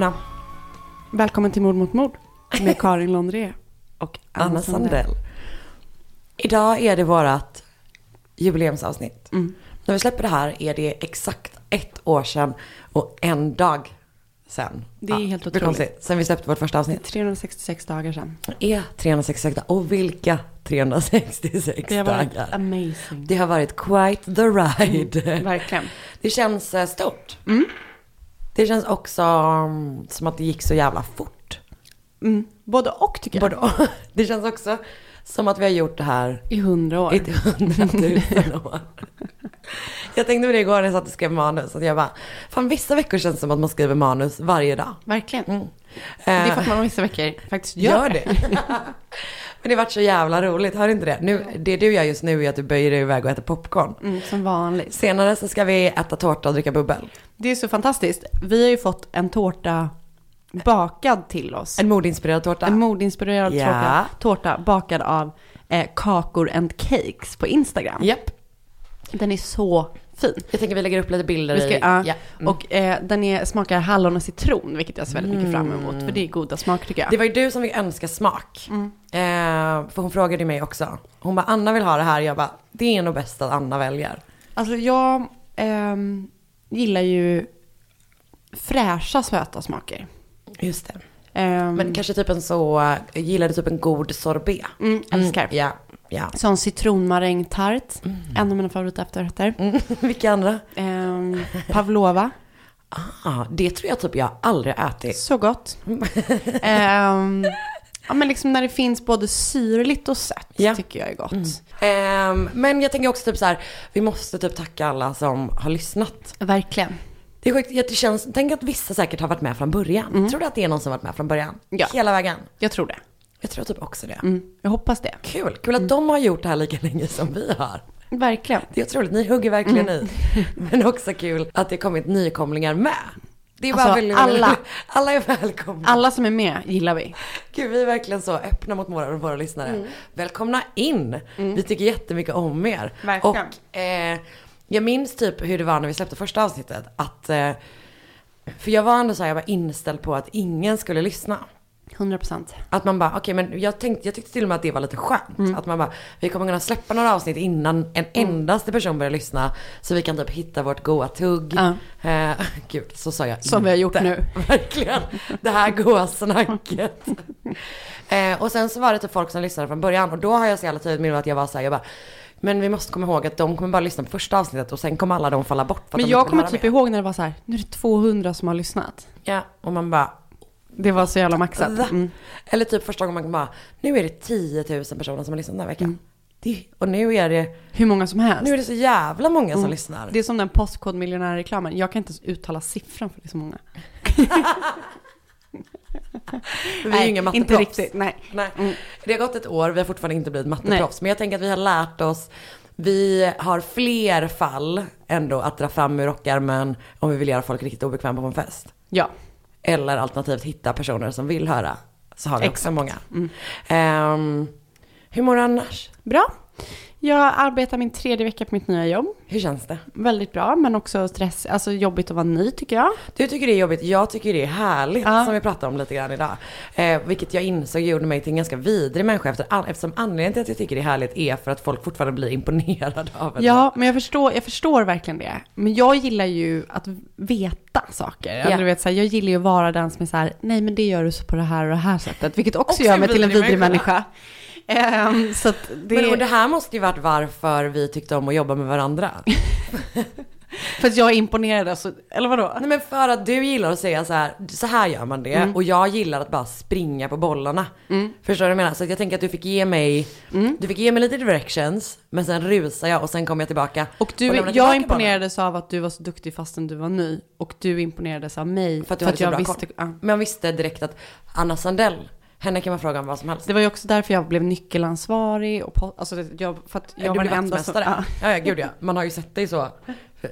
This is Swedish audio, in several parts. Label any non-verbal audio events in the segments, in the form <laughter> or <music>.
Anna, välkommen till Mord mot mord med <laughs> Karin Londré och Anna, Anna Sandell. Sandell. Idag är det vårt jubileumsavsnitt. Mm. När vi släpper det här är det exakt ett år sedan och en dag sen. Det är helt det är otroligt. konstigt. Sen vi släppte vårt första avsnitt. 366 dagar sedan. Det är 366 dagar. Och vilka 366 Det har varit dagar. amazing. Det har varit quite the ride. Verkligen. Det känns eh, stort. Mm. Det känns också mm, som att det gick så jävla fort. Mm. Både och tycker jag. Både och. <laughs> Det känns också som att vi har gjort det här I hundra år. i hundratusen år. <laughs> Jag tänkte på det igår när jag satt och skrev manus. Att jag bara, fan vissa veckor känns det som att man skriver manus varje dag. Verkligen. Mm. Det är Eh, för att man vissa veckor faktiskt gör, Gör det. <laughs> Men det har varit så jävla roligt, du inte det? Nu, det du gör just nu är att du böjer dig iväg och äter popcorn. Mm, som vanligt. Senare så ska vi äta tårta och dricka bubbel. Det är så fantastiskt. Vi har ju fått en tårta bakad till oss. En modinspirerad tårta. En modinspirerad Ja. tårta, tårta bakad av eh, Kakor and Cakes på Instagram. Japp. Den är så fin. Jag tänker vi lägger upp lite bilder Vi ska, i. ja. Ja. Mm. Och eh, den är, smakar hallon och citron, vilket jag ser väldigt mycket fram emot. För det är goda smaker tycker jag. Det var ju du som fick önska smak. Mm. Eh, för hon frågade mig också. Hon bara, Anna vill ha det här. Jag bara, det är nog bäst att Anna väljer. Alltså jag ehm, gillar ju fräscha söta smaker. Just det. Ehm, Men kanske typ en så, jag gillade typ en god sorbet. mm, älskar. Ja, ja. Sån citronmarängtart. En av mina favoritefterrätter. Mm. <laughs> Vilka andra? Ehm, pavlova. Ah, det tror jag typ jag aldrig ätit. Så gott. <laughs> Ehm, ja, men liksom när det finns både syrligt och sött Ja. tycker jag är gott. Ehm, men jag tänker också typ så här, vi måste typ tacka alla som har lyssnat. Verkligen. Det är sjukt, det känns, tänk att vissa säkert har varit med från början. Tror du att det är någon som har varit med från början? Ja. Hela vägen? Jag tror det. Jag tror typ också det. Mm, jag hoppas det. Kul, kul att de har gjort det här lika länge som vi har. Verkligen. Det är otroligt, ni hugger verkligen i. Men också kul att det kommit nykomlingar med. Det är bara Alltså, väldigt, alla- <laughs> alla är välkomna. Alla som är med gillar vi. Gud, vi är verkligen så öppna mot våra, våra lyssnare. Välkomna in! Vi tycker jättemycket om er. Verkligen. Och eh, jag minns typ hur det var när vi släppte första avsnittet. Att, eh, för jag var ändå så här, jag var inställd på att ingen skulle lyssna. 100 procent. Att man bara, okej men jag tänkte, jag tyckte till och med att det var lite skönt. Att man bara, vi kommer kunna släppa några avsnitt innan en endaste person börjar lyssna. Så vi kan typ hitta vårt goa tugg. Ja. Eh, <laughs> gud, så sa jag Som vi har gjort inte. nu. <laughs> Verkligen. Det här goa snacket. <laughs> eh, och sen så var det typ folk som lyssnade från början. Och då har jag så jävla tydligt minne att jag var så här, jag bara, men vi måste komma ihåg att de kommer bara lyssna på första avsnittet och sen kommer alla de falla bort. Men jag inte kommer typ mer. ihåg när det var så här, nu är det 200 som har lyssnat. Ja, och man bara, Det var så jävla maxat. Mm. Eller typ första gången man bara, nu är det 10 000 personer som har lyssnat den här veckan. Mm. Det, och nu är det, Hur många som helst. nu är det så jävla många som Mm. lyssnar. Det är som den postkodmiljonärreklamen. Jag kan inte ens uttala siffran för det är så många. <laughs> Vi är ju inga inte matteproffs. riktigt. Nej. Nej. Mm. Det har gått ett år, vi har fortfarande inte blivit matteproffs. Men jag tänker att vi har lärt oss, vi har fler fall ändå att dra fram ur rockärmen om vi vill göra folk riktigt obekväma på en fest. Ja. Eller alternativt hitta personer som vill höra. Så har vi också Exakt. många. Mm. Ehm, hur mår du annars? Bra. Jag arbetar min tredje vecka på mitt nya jobb. Hur känns det? Väldigt bra, men också stress, alltså jobbigt att vara ny tycker jag. Du tycker det är jobbigt, jag tycker det är härligt Ja. som vi pratade om lite grann idag. Eh, vilket jag insåg gjorde mig till en ganska vidrig människa efter, eftersom anledningen till att jag tycker det är härligt är för att folk fortfarande blir imponerade av en. Ja, men jag förstår, jag förstår verkligen det. Men jag gillar ju att veta saker. Eller du vet, så här, jag gillar ju att vara den som är så här, nej men det gör du så på det här och det här sättet. Vilket också, Också gör mig till en vidrig vidrig människa. Ehm, så att det, Men och det här måste ju varit varför vi tyckte om att jobba med varandra. <laughs> för att jag är imponerad, alltså, eller vadå? Nej men för att du gillar att säga så här, så här gör man det. Mm. Och jag gillar att bara springa på bollarna. Förstår du vad jag menar? Så att jag tänker att du fick ge mig, Mm. du fick ge mig lite directions. Men sen rusar jag och sen kommer jag tillbaka. Och du, tillbaka jag bollen. imponerades av att du var så duktig fastän du var ny. Och du imponerades av mig. För att du hade så jag bra visste, koll. ja. Men jag visste direkt att Anna Sandell, henne kan man fråga om vad som helst. Det var ju också därför jag blev nyckelansvarig. Och alltså, jag, för att jag du var den enda som... Ja. Ja, ja, gud ja. Man har ju sett dig så.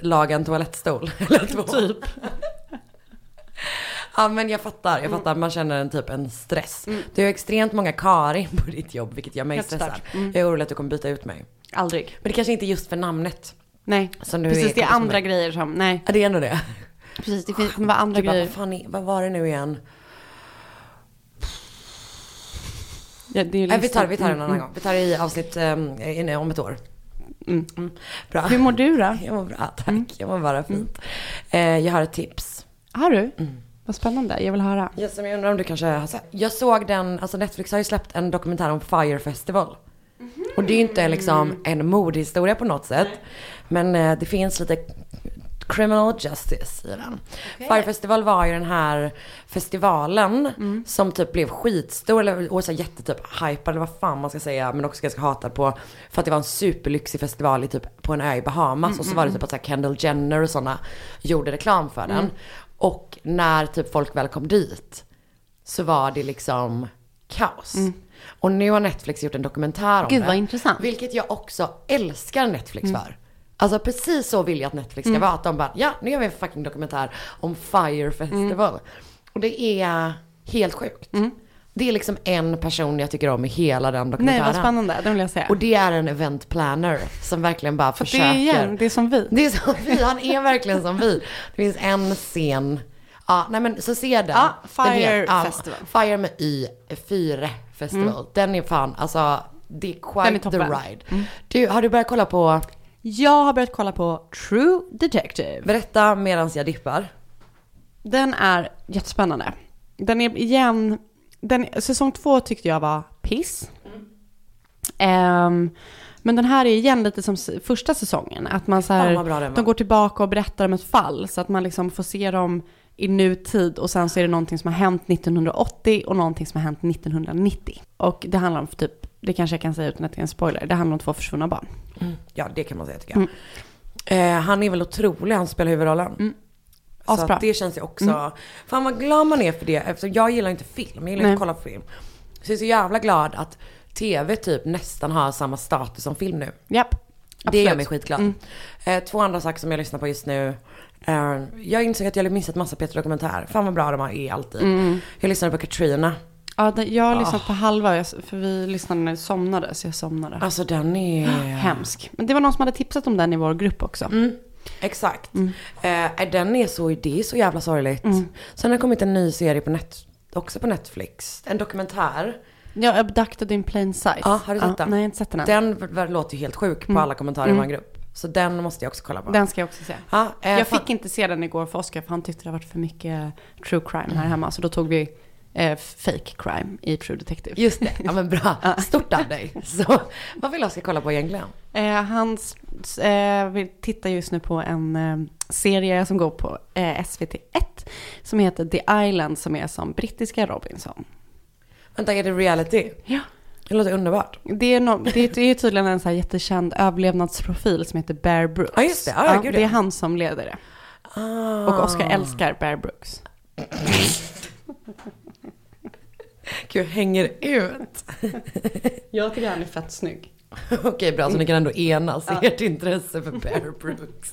Laga en toalettstol. <laughs> Eller två. Typ. Ja men jag fattar, jag fattar. Man känner en typ en stress. Du har extremt många Karin på ditt jobb vilket gör mig Helt stressad. Mm. Jag är orolig att du kommer byta ut mig. Aldrig. Men det kanske inte är just för namnet. Nej, precis. Det är andra grejer som, nej. Ja det är ändå det. Precis, det finns det var andra bara, grejer. vad, fan vad var det nu igen? Ja, det är Nej, vi listan. tar, vi tar det en annan Mm, gång. Vi tar det i avsnitt in, om ett år. Mm. Mm. Bra. Hur mår du då? <laughs> Jag mår bra, tack. Jag mår bara fint. Eh, jag har ett tips. Har du? Mm. Vad spännande, jag vill höra. Som jag undrar om du kanske har sett. Jag såg den, alltså Netflix har ju släppt en dokumentär om Fire Festival. Och det är ju inte liksom en mordhistoria på något sätt. Men eh, det finns lite criminal justice i den. Fire Festival var ju den här festivalen som typ blev skitstor eller och så jättetyp hypad eller vad fan man ska säga men också ganska hatad på. För att det var en superlyxig festival i typ på en ö i Bahamas och så var det typ att så här Kendall Jenner och sådana gjorde reklam för den. Och när typ folk väl kom dit så var det liksom kaos. Och nu har Netflix gjort en dokumentär om Gud, det. vad intressant. Vilket jag också älskar Netflix för. Alltså precis så vill jag att Netflix ska vara. Att de bara, ja nu gör vi en fucking dokumentär om Fire Festival. Och det är helt sjukt. Det är liksom en person jag tycker om i hela den Nej, dokumentären. vad spännande, det vill jag säga. Och det är en event planner som verkligen bara För det försöker. är igen, det är som vi. Det är som vi, han är verkligen som vi. Det finns en scen, ja nej men så se den. Ja, Den Fire heter- Festival. Fire med Y, Fyre Festival. Den är fan, alltså det är Mm. Den är quite the toppen. Mm. ride. Du, har du börjat kolla på, Jag har börjat kolla på True Detective. berätta medans jag dippar. Den är jättespännande. Den är igen, den, säsong två tyckte jag var piss. Ehm, men den här är igen lite som första säsongen. Att man så här, de går tillbaka och berättar om ett fall. Så att man liksom får se dem i nutid och sen så är det någonting som har hänt 1980 och någonting som har hänt 1990. Och det handlar om typ, det kanske jag kan säga utan att det är en spoiler, det handlar om två försvunna barn. Ja det kan man säga tycker jag. Eh, han är väl otrolig, han spelar huvudrollen. Så Mm. Asbra. Mm. att det känns ju också, fan vad glad man är för det. Eftersom jag gillar inte film, jag gillar Nej. inte att kolla på film. Så jag är så jävla glad att tv typ nästan har samma status som film nu. Japp. Det gör mig skitglad. Mm. Eh, två andra saker som jag lyssnar på just nu. Eh, jag insåg att jag hade missat massa Peter Dokumentär. Fan vad bra de är alltid. Mm. Jag lyssnade på Katrina. Ja, jag har Ah. lyssnat på halva, jag- för vi lyssnade när jag somnade, så jag somnade. Alltså den är... Hemsk. Men det var någon som hade tipsat om den i vår grupp också. Mm. Exakt. Mm. Eh, den är så, det är så jävla sorgligt. Sen har det kommit en ny serie på net, också på Netflix. En dokumentär. Ja, Abducted in plain sight. Ja, har du sett den? Nej, jag har inte sett den än. Den v- v- låter ju helt sjuk på Mm. alla kommentarer i Mm. vår grupp. Så den måste jag också kolla på. Den ska jag också se. Ja, eh, jag fan- fick inte se den igår för Oscar, för han tyckte det varit för mycket true crime här hemma. Så då tog vi eh, fake crime i True Detective. Just det, ja men bra. <laughs> Stort av dig. Så, vad vill jag ska kolla på egentligen? Eh, han eh, vill titta just nu på en eh, serie som går på eh, SVT1 som heter The Island som är som brittiska Robinson. Vänta, är det reality? Ja. Det låter underbart. Det är, no, det, är, tydligen en så här jättekänd överlevnadsprofil som heter Bear Brooks. Ja, just det. Ja, ja, gud, det är han som leder det. Ah. Och Oscar älskar Bear Brooks. <laughs> Gud, hänger ut. Jag tycker han är fett snygg. Okej, bra. Så ni kan ändå enas i ert intresse för Bear Brooks.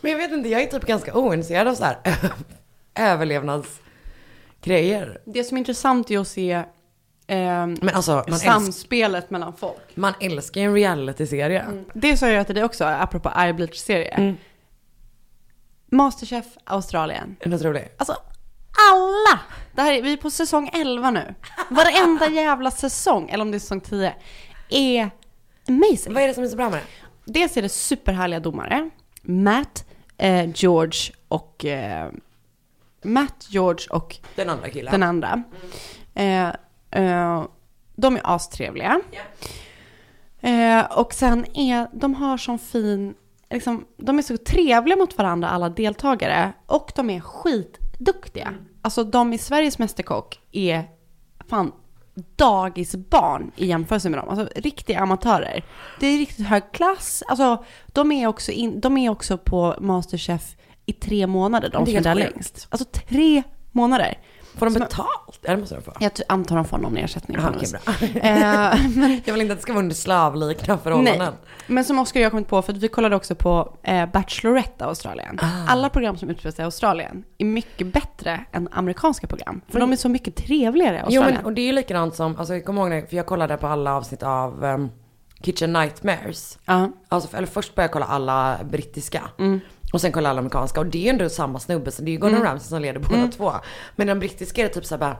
Men jag vet inte, jag är typ ganska ointresserad av så här överlevnadsgrejer. Det som är intressant är att se eh, Men alltså, man, älsk, samspelet mellan folk. man älskar ju en reality-serie. Det sa jag till dig också, apropå I Bleach-serie. Mm. Masterchef Australien. Är det roligt? Alltså alla! Det här är, vi är på säsong 11 nu. Varenda jävla säsong, eller om det är säsong 10, är amazing. Vad är det som är så bra med det? Dels är det superhärliga domare. Matt, eh, George och... Eh, Matt, George och Den andra killen. den andra. Eh, eh, de är astrevliga. Eh, och sen är, de har sån fin, liksom, de är så trevliga mot varandra alla deltagare. Och de är skitduktiga. Alltså de i Sveriges Mästerkock är fan dagisbarn i jämförelse med dem. Alltså riktiga amatörer. Det är riktigt hög klass. Alltså de är också, in, de är också på Masterchef i tre månader, de som är är där längst. Alltså tre månader. Får de betalt? Ja, det måste de få. Jag antar de får någon ersättning. Okej, vis. bra. Eh, men, <laughs> Jag vill inte att det ska vara under slavliknande förhållanden. men som Oskar och jag har kommit på, för vi kollade också på eh, Bachelorette Australien. Ah. Alla program som utspelar sig i Australien är mycket bättre än amerikanska program. För de är så mycket trevligare i Jo Australien. men och det är ju likadant som, alltså jag kommer ihåg för jag kollade på alla avsnitt av ehm, Kitchen Nightmares. Ja. Alltså, eller först började jag kolla alla brittiska. Mm. Och sen kolla alla amerikanska. Och det är ju ändå samma snubbe, så det är ju Gordon Ramsay som leder båda Mm. två. Men den brittiska är det typ såhär bara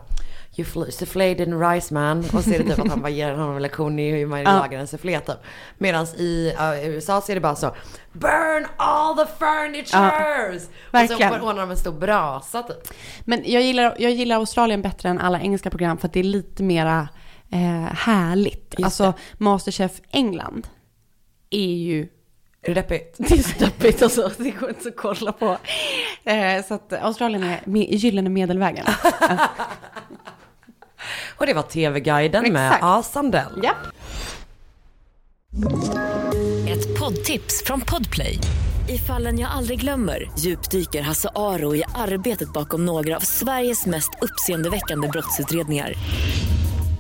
You fl- soufflé in rice man. Och så är det typ att han bara ger honom en lektion i hur man Ja. lagar en soufflé typ. Medan i uh, USA så är det bara så Burn all the furnitures! och verkligen. så ordnar de en stor brasa typ. Men jag gillar, jag gillar Australien bättre än alla engelska program för att det är lite mera eh, härligt. Just alltså Masterchef England är ju Är det deppigt? Det är så deppigt alltså, det går inte att kolla på. Eh, så att Australien är gyllene medelvägen. <laughs> Och det var TV-guiden med. A. Sandell. ja. Ett poddtips från Podplay. I fallen jag aldrig glömmer djupdyker Hasse Aro i arbetet bakom några av Sveriges mest uppseendeväckande brottsutredningar.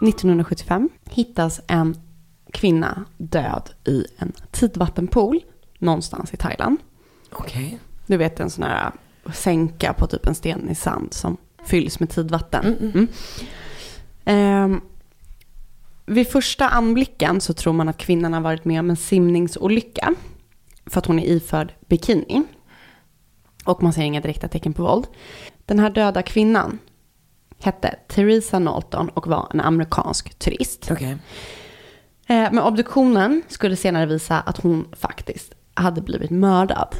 1975 hittas en kvinna död i en tidvattenpool någonstans i Thailand. Okej. Du vet en sån här sänka på typ en sten i sand som fylls med tidvatten. Mm. Ehm, vid första anblicken så tror man att kvinnan har varit med om en simningsolycka. För att hon är iförd bikini. Och man ser inga direkta tecken på våld. Den här döda kvinnan hette Theresa Norton och var en amerikansk turist. Okej. Eh, Men obduktionen skulle senare visa att hon faktiskt hade blivit mördad.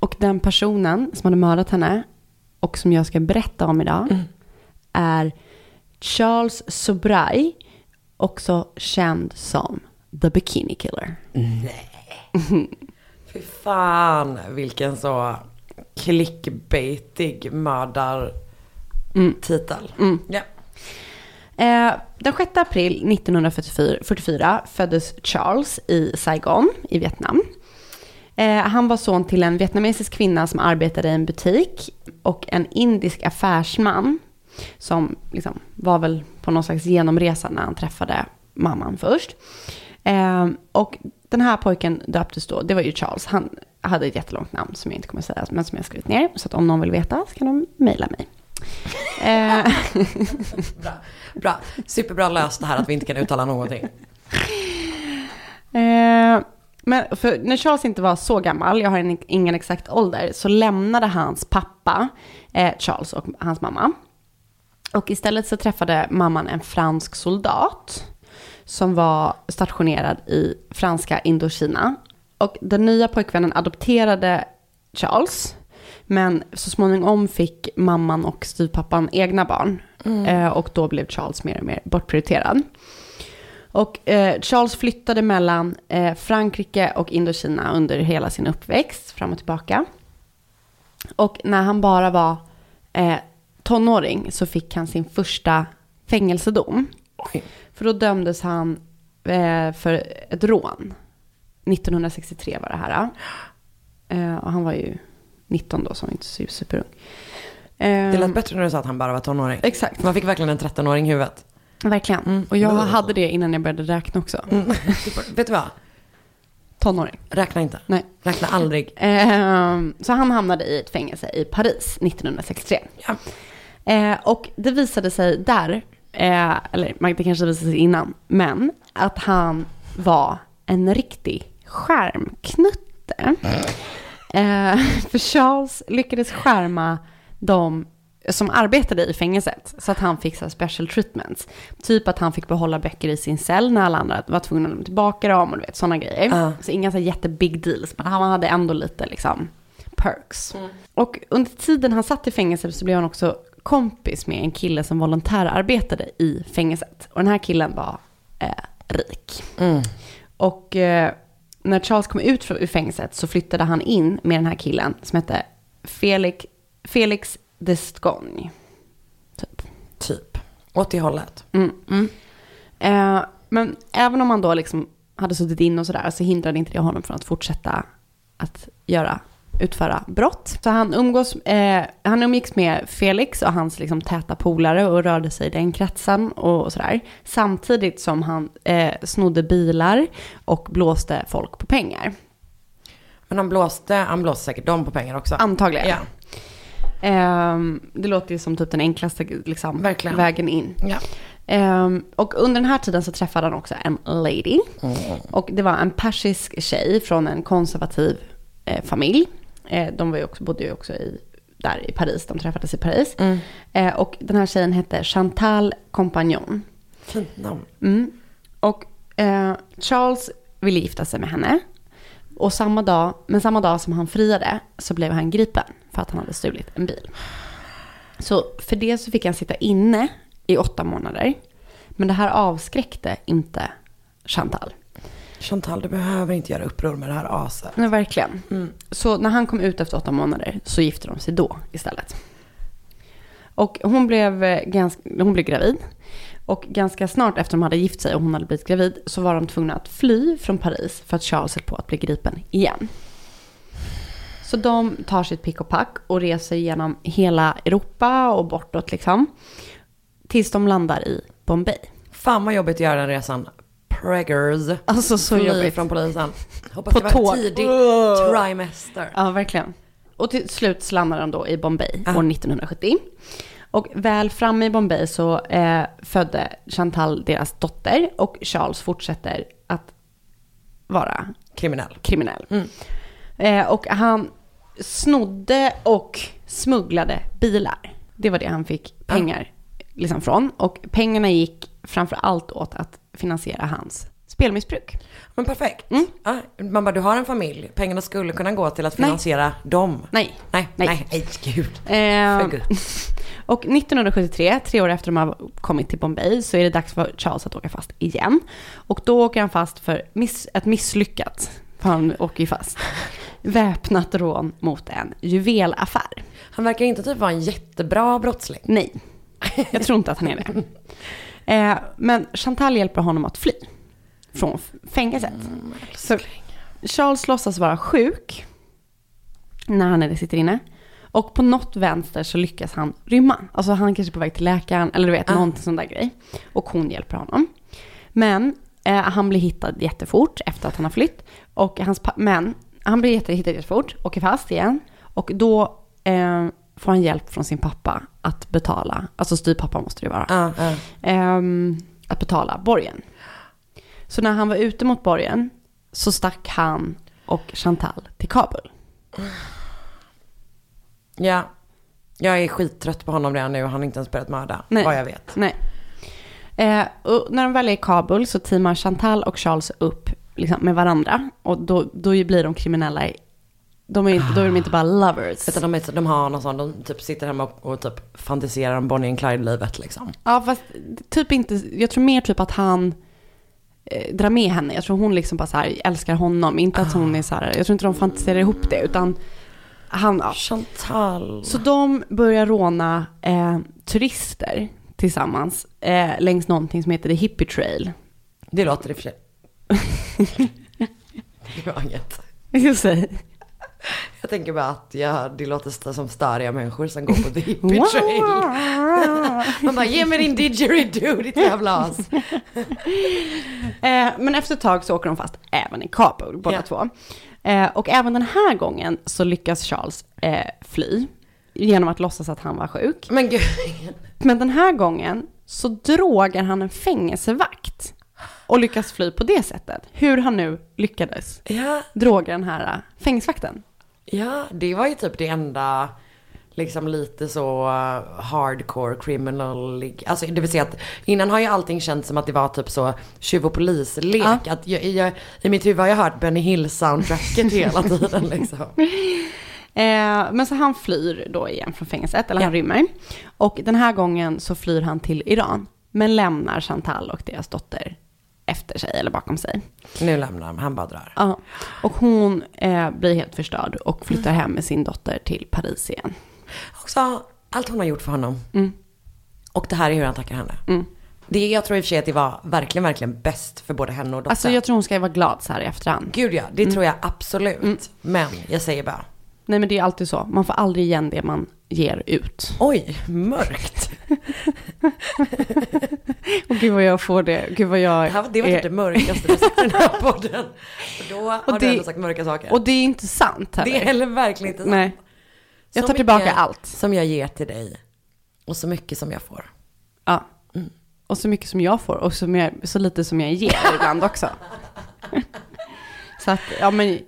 Och den personen som hade mördat henne och som jag ska berätta om idag är Charles Sobrai, också känd som The Bikini Killer. <laughs> Fy fan vilken så clickbaitig mördartitel. Ja. Eh, den 6 april 1944 föddes Charles i Saigon i Vietnam. Eh, han var son till en vietnamesisk kvinna som arbetade i en butik och en indisk affärsman som liksom var väl på någon slags genomresa när han träffade mamman först. Eh, och den här pojken döptes då, det var ju Charles, han hade ett jättelångt namn som jag inte kommer att säga, men som jag skrivit ner. Så att om någon vill veta så kan de mejla mig. Eh, Bra. Bra. Superbra löst det här att vi inte kan uttala någonting. Eh, men för när Charles inte var så gammal, jag har en, ingen exakt ålder, så lämnade hans pappa eh, Charles och hans mamma. Och istället så träffade mamman en fransk soldat som var stationerad i franska Indokina. Och den nya pojkvännen adopterade Charles. Men så småningom fick mamman och styvpappan egna barn. Eh, och då blev Charles mer och mer bortprioriterad. Och eh, Charles flyttade mellan eh, Frankrike och Indokina under hela sin uppväxt, fram och tillbaka. Och när han bara var eh, tonåring så fick han sin första fängelsedom. Oj. För då dömdes han eh, för ett rån. 1963 var det här. Eh, och han var ju 19 då, var inte su- superung. Det lät bättre när du sa att han bara var tonåring. Exakt. Man fick verkligen en 13-åring i huvudet. Verkligen. Och jag hade det innan jag började räkna också. <laughs> Vet du vad? Tonåring. Räkna inte. Nej. Räkna aldrig. Ehm, så han hamnade i ett fängelse i Paris 1963. Ja. Eh, och det visade sig där, eh, eller det kanske visade sig innan, men att han var en riktig skärmknutte. Eh, <laughs> för Charles lyckades skärma de som arbetade i fängelset så att han fick så special treatments. Typ att han fick behålla böcker i sin cell när alla andra var tvungna att lämna tillbaka dem och du vet sådana grejer. Ja. Så inga så jättebig deals, men han hade ändå lite liksom perks. Och under tiden han satt i fängelset så blev han också kompis med en kille som volontärarbetade i fängelset. Och den här killen var eh, rik. Och eh, när Charles kom ut från- ur fängelset så flyttade han in med den här killen som hette Felix, Felix Descogne. Typ. Typ. Åt det hållet. Mm. Eh, men även om han då liksom hade suttit in och sådär så hindrade inte det honom från att fortsätta att göra, utföra brott. Så han, umgås, eh, han umgicks med Felix och hans liksom täta polare och rörde sig i den kretsen och sådär. Samtidigt som han eh, snodde bilar och blåste folk på pengar. Men han blåste, han blåste säkert dem på pengar också. Antagligen. Ja. Ehm, det låter ju som typ den enklaste liksom, vägen in. Ja. Ehm, och under den här tiden så träffade han också en lady. Och det var en persisk tjej från en konservativ eh, familj. Eh, de var ju också, bodde ju också i, där i Paris, de träffades i Paris. Eh, och den här tjejen hette Chantal Compagnon. Fint namn. Mm. Och eh, Charles ville gifta sig med henne. Och samma dag, men samma dag som han friade så blev han gripen för att han hade stulit en bil. Så för det så fick han sitta inne i åtta månader. Men det här avskräckte inte Chantal. Chantal, du behöver inte göra uppror med det här aset. Nej, verkligen. Så när han kom ut efter åtta månader så gifte de sig då istället. Och hon blev, eh, ganska, hon blev gravid. Och ganska snart efter de hade gift sig och hon hade blivit gravid så var de tvungna att fly från Paris för att Charles höll på att bli gripen igen. Så de tar sitt pick och pack och reser genom hela Europa och bortåt liksom. Tills de landar i Bombay. Fan vad jobbigt att göra den resan. Preggers. Alltså så Fly jobbigt. från polisen. Hoppas På det var tåg. tidig trimester. Ja, verkligen. Och till slut så landar de då i Bombay år 1970. Och väl framme i Bombay så eh, födde Chantal deras dotter och Charles fortsätter att vara Kriminell. kriminell. Eh, och han snodde och smugglade bilar. Det var det han fick pengar liksom från. Och pengarna gick framför allt åt att finansiera hans spelmissbruk. Men perfekt. Mm. Ja, man bara, du har en familj. Pengarna skulle kunna gå till att finansiera dem. Nej. Nej, Nej. nej, nej, gud. Eh, <laughs> och 1973, tre år efter de har kommit till Bombay, så är det dags för Charles att åka fast igen. Och då åker han fast för miss, ett misslyckat, för han åker ju fast, väpnat rån mot en juvelaffär. Han verkar inte typ vara en jättebra brottsling. Nej, jag tror inte att han är det. <laughs> Eh, men Chantal hjälper honom att fly från fängelset. Så Charles låtsas vara sjuk när han är sitter inne. Och på något vänster så lyckas han rymma. Alltså han kanske är på väg till läkaren eller du vet, Ah. någonting sån där grej. Och hon hjälper honom. Men eh, han blir hittad jättefort efter att han har flytt. Och hans men han blir hittad jättefort, åker fast igen. Och då eh, får han hjälp från sin pappa att betala, alltså styvpappa måste det vara. Ja. Ehm, att betala borgen. Så när han var ute mot borgen så stack han och Chantal till Kabul. ja. Jag är skittrött på honom redan nu och han har inte ens börjat mörda. Nej. Vad jag vet. Nej. Eh, och när de väl är i Kabul så teamar Chantal och Charles upp liksom, med varandra. Och då, då blir de kriminella. i- De är inte, då är de inte bara lovers. Utan de, är, de har någon sån, de typ sitter hemma och, och typ fantiserar om Bonnie and Clyde-livet liksom. Ja, fast typ inte, jag tror mer typ att han eh, drar med henne. Jag tror hon liksom bara så här älskar honom. Inte att hon är så här, jag tror inte de fantiserar ihop det. Utan han, ja. Chantal. Så de börjar råna eh, turister tillsammans eh, längs någonting som heter The Hippie Trail. Det låter i och för sig. <laughs> det var inget. <laughs> Jag tänker bara att ja, det låter som störiga människor som går på <laughs> the hippie trail. Man bara, ge mig din didgeridoo ditt jävla as. <laughs> Eh, men efter ett tag så åker de fast även i Kabul, båda Ja. två. Eh, och även den här gången så lyckas Charles eh, fly genom att låtsas att han var sjuk. Men gud. Men den här gången så drogar han en fängelsevakt och lyckas fly på det sättet. Hur han nu lyckades Ja, droga den här fängelsevakten. Ja, det var ju typ det enda liksom lite så uh, hardcore criminal. Alltså det vill säga att innan har ju allting känts som att det var typ så tjuv och polislek. Ja. Att jag, jag, I mitt huvud har jag hört Benny Hill soundtracket <laughs> hela tiden liksom. Eh, men så han flyr då igen från fängelset, eller han Ja. rymmer. Och den här gången så flyr han till Iran, men lämnar Chantal och deras dotter efter sig, eller bakom sig. Nu lämnar han, han bara drar. Ja. Och hon eh, blir helt förstörd och flyttar hem med sin dotter till Paris igen. Också allt hon har gjort för honom. Mm. Och det här är hur han tackar henne. Mm. Det, jag tror i och för sig att det var verkligen, verkligen bäst för både henne och dottern. Alltså jag tror hon ska vara glad så här i efterhand. Gud ja, det tror jag absolut. Men jag säger bara, Nej men det är alltid så, man får aldrig igen det man ger ut. oj, mörkt. <laughs> Och gud vad jag får det, gud vad jag Det, här, det var typ är- det mörkaste du sagt i den här podden. För då har Och du det- ändå sagt mörka saker. Och det är inte sant heller. det är heller verkligen inte sant. Nej. Jag Så tar tillbaka allt. Som jag ger till dig. Och så mycket som jag får. Ja. Och så mycket som jag får och så, mer, så lite som jag ger ibland också. <laughs> så att, ja men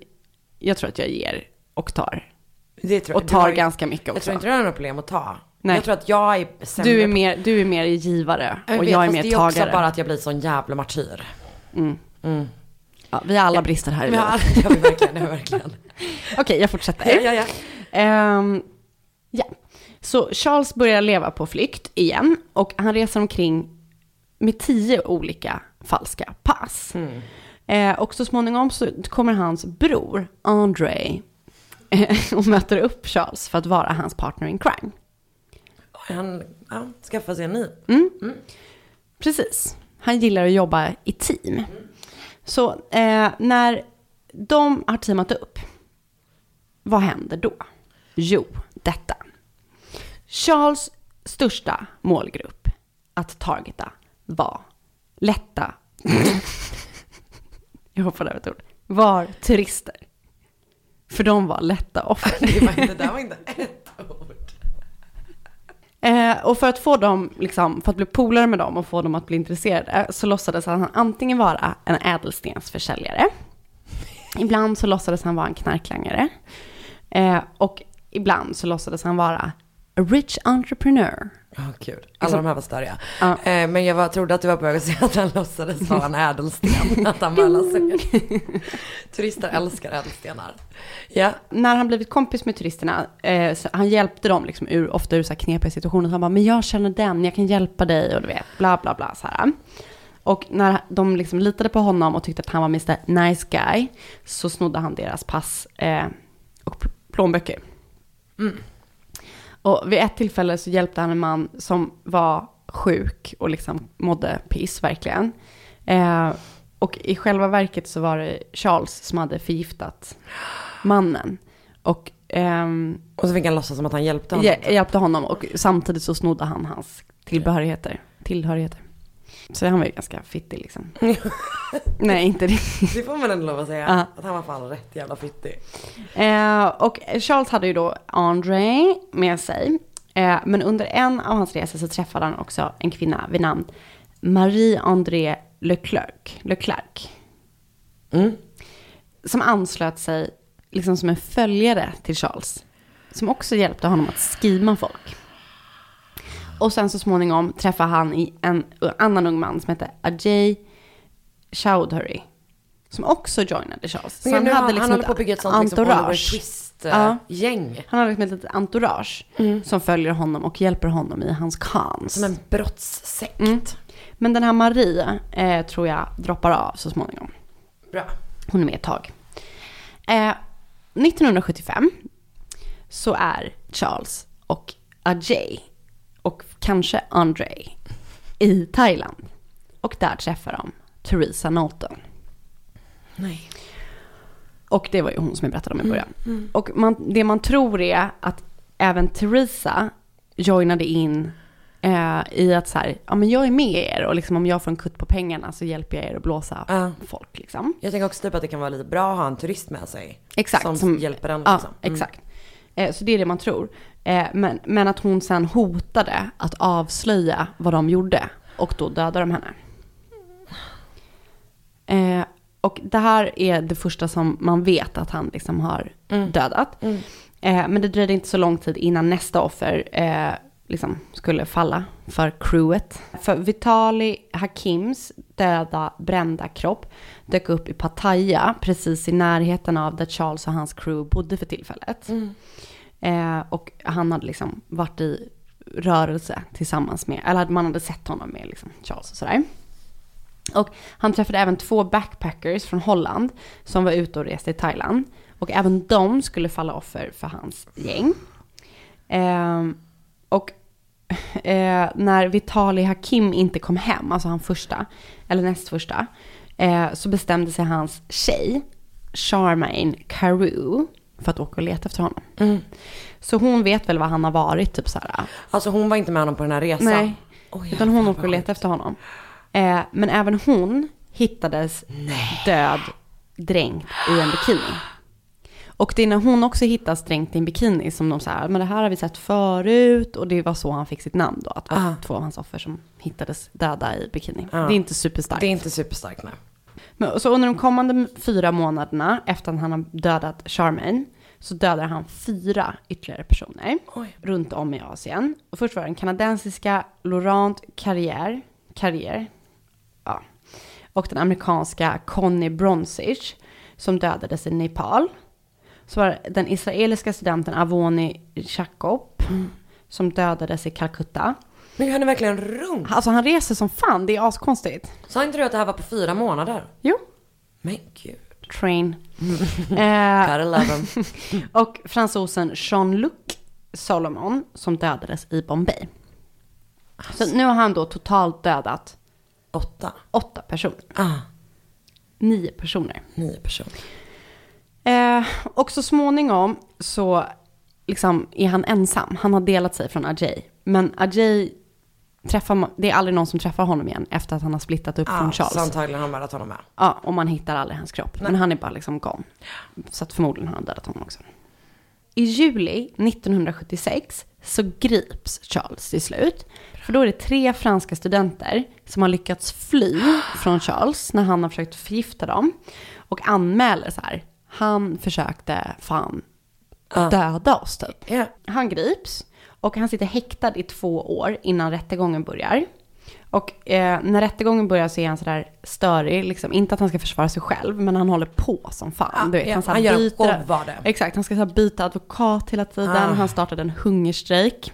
jag tror att jag ger och tar. Det tror jag. Och tar ju- ganska mycket Jag också. tror inte du har något problem att ta. Nej. Jag tror att jag är sämre Du är, mer, du är mer givare Jag och vet, jag är mer det är också tagare. bara att jag blir sån jävla martyr. Mm. Mm. Ja, vi har alla brister här i Ja, livet. <laughs> det har vi verkligen, det har verkligen. <laughs> Okej, jag fortsätter. Ja, ja, ja. Ehm, ja. Så Charles börjar leva på flykt igen och han reser omkring med tio olika falska pass. Mm. Eh, och så småningom så kommer hans bror, André, <laughs> och möter upp Charles för att vara hans partner in crime. Han ja, skaffar sig en ny. Precis. Han gillar att jobba i team. Så eh, när de har teamat upp, vad händer då? Jo, detta. Charles största målgrupp att targeta var lätta, <laughs> jag hoppade över ett ord, var turister. För de var lätta offer. Det, var inte, det var inte ett ord. Eh, och för att få dem, liksom, för att bli polare med dem och få dem att bli intresserade så låtsades han antingen vara en ädelstensförsäljare. Ibland så låtsades han vara en knarklangare. Eh, och ibland så låtsades han vara a rich entrepreneur. Ja, kul. Alla de här var störiga. Ja. Eh, men jag var, trodde att du var på väg att säga att han låtsades vara en ädelsten. <laughs> att han bara låtsades. Turister älskar ädelstenar. Ja. När han blivit kompis med turisterna, eh, han hjälpte dem liksom ur, ofta ur så här knepiga situationer. Så han bara, men jag känner den, jag kan hjälpa dig och du vet, bla bla bla så här. Och när de liksom litade på honom och tyckte att han var Mr. Nice Guy, så snodde han deras pass eh, och pl- plånböcker. Och vid ett tillfälle så hjälpte han en man som var sjuk och liksom mådde piss verkligen. Eh, och i själva verket så var det Charles som hade förgiftat mannen. Och ehm, Och så fick han låtsas som att han hjälpte honom. hjä- hjälpte honom och samtidigt så snodde han hans tillbehörigheter. Tillhörigheter. Så han var ju ganska fittig liksom. <laughs> Nej, inte det. Det får man ändå lov att säga. Att han var fan rätt jävla fittig. Eh, och Charles hade ju då André med sig. Eh, men under en av hans resor så träffade han också en kvinna vid namn Marie-André Leclerc. Leclerc. Mm. Som anslöt sig liksom som en följare till Charles. Som också hjälpte honom att skima folk. Och sen så småningom träffade han i en annan ung man som hette Ajay Chowdhury. Som också joinade Charles. Så Men nu, han, liksom han håller på att bygga ett sånt liksom, entourage. Ja. Twist-gäng. Han har liksom ett litet entourage som följer honom och hjälper honom i hans cons. Som en brottssekt. Mm. Men den här Marie eh, tror jag droppar av så småningom. Bra. Hon är med ett tag. Eh, 1975 så är Charles och Ajay kanske André i Thailand. Och där träffar de Theresa Norton. Nej. Och det var ju hon som jag berättade om i början. Och man, det man tror är att även Theresa joinade in eh, i att så här, ja men jag är med er och liksom om jag får en kutt på pengarna så hjälper jag er att blåsa Ja. folk liksom. Jag tänker också typ att det kan vara lite bra att ha en turist med sig. Exakt. Som, hjälper den Ja, liksom. Mm. exakt. Eh, så det är det man tror. Eh, men, men att hon sen hotade att avslöja vad de gjorde och då dödade de henne. Eh, och det här är det första som man vet att han liksom har dödat. Eh, men det dröjde inte så lång tid innan nästa offer liksom skulle falla för crewet. För Vitali Hakims döda brända kropp dök upp i Pattaya, precis i närheten av där Charles och hans crew bodde för tillfället. Eh, och han hade liksom varit i rörelse tillsammans med, eller man hade sett honom med liksom Charles och sådär. Och han träffade även två backpackers från Holland som var ute och reste i Thailand. Och även de skulle falla offer för hans gäng. Eh, och <laughs> eh, när Vitali Hakim inte kom hem, alltså han första, eller näst första, eh, så bestämde sig hans tjej, Charmaine Carew, för att åka och leta efter honom. Så hon vet väl var han har varit, typ så här. Alltså hon var inte med honom på den här resan. Nej, Oj, utan hon åker och vad letar efter honom. Eh, men även hon hittades död, dränkt i en bikini. Och det är när hon också hittas dränkt i en bikini som de säger, men det här har vi sett förut och det var så han fick sitt namn då, att det var Ah. två av hans offer som hittades döda i bikini. Ah. Det är inte superstarkt. Det är inte superstarkt nej. Men, så under de kommande fyra månaderna efter att han har dödat Charmaine så dödar han fyra ytterligare personer Oj. runt om i Asien. Och först var det den kanadensiska Laurent Carrier, Carrier ja, och den amerikanska Connie Bronzich som dödades i Nepal. Så var det den israeliska studenten Avoni Chakop som dödades i Calcutta. Men han är verkligen runt. Alltså han reser som fan, det är askonstigt. Sa inte du att det här var på fyra månader? Jo, Men gud. train. <laughs> eh, Gotta love him. <laughs> och fransosen Jean-Luc Solomon som dödades i Bombay. Så nu har han då totalt dödat Åtta. åtta personer. Ah, Nio personer. nio personer. Eh, och så småningom så liksom är han ensam. Han har delat sig från Ajay. Men Ajay träffar, det är aldrig någon som träffar honom igen efter att han har splittat upp från Ah, Charles. så antagligen har han mördat honom med. Ja, och man hittar aldrig hans kropp. Men han är bara liksom gone. Så att förmodligen har han dödat honom också. I juli 1976 så grips Charles till slut. För då är det tre franska studenter som har lyckats fly <gasps> från Charles när han har försökt förgifta dem. Och anmäler så här, han försökte fan döda oss typ. Ja. Han grips och han sitter häktad i två år innan rättegången börjar. Och eh, när rättegången börjar så är han sådär störig, liksom, inte att han ska försvara sig själv, men han håller på som fan. Ja, du vet, ja, han, så här han gör byter, det. Exakt, han ska så här byta advokat hela tiden, Ah. han startade en hungerstrejk.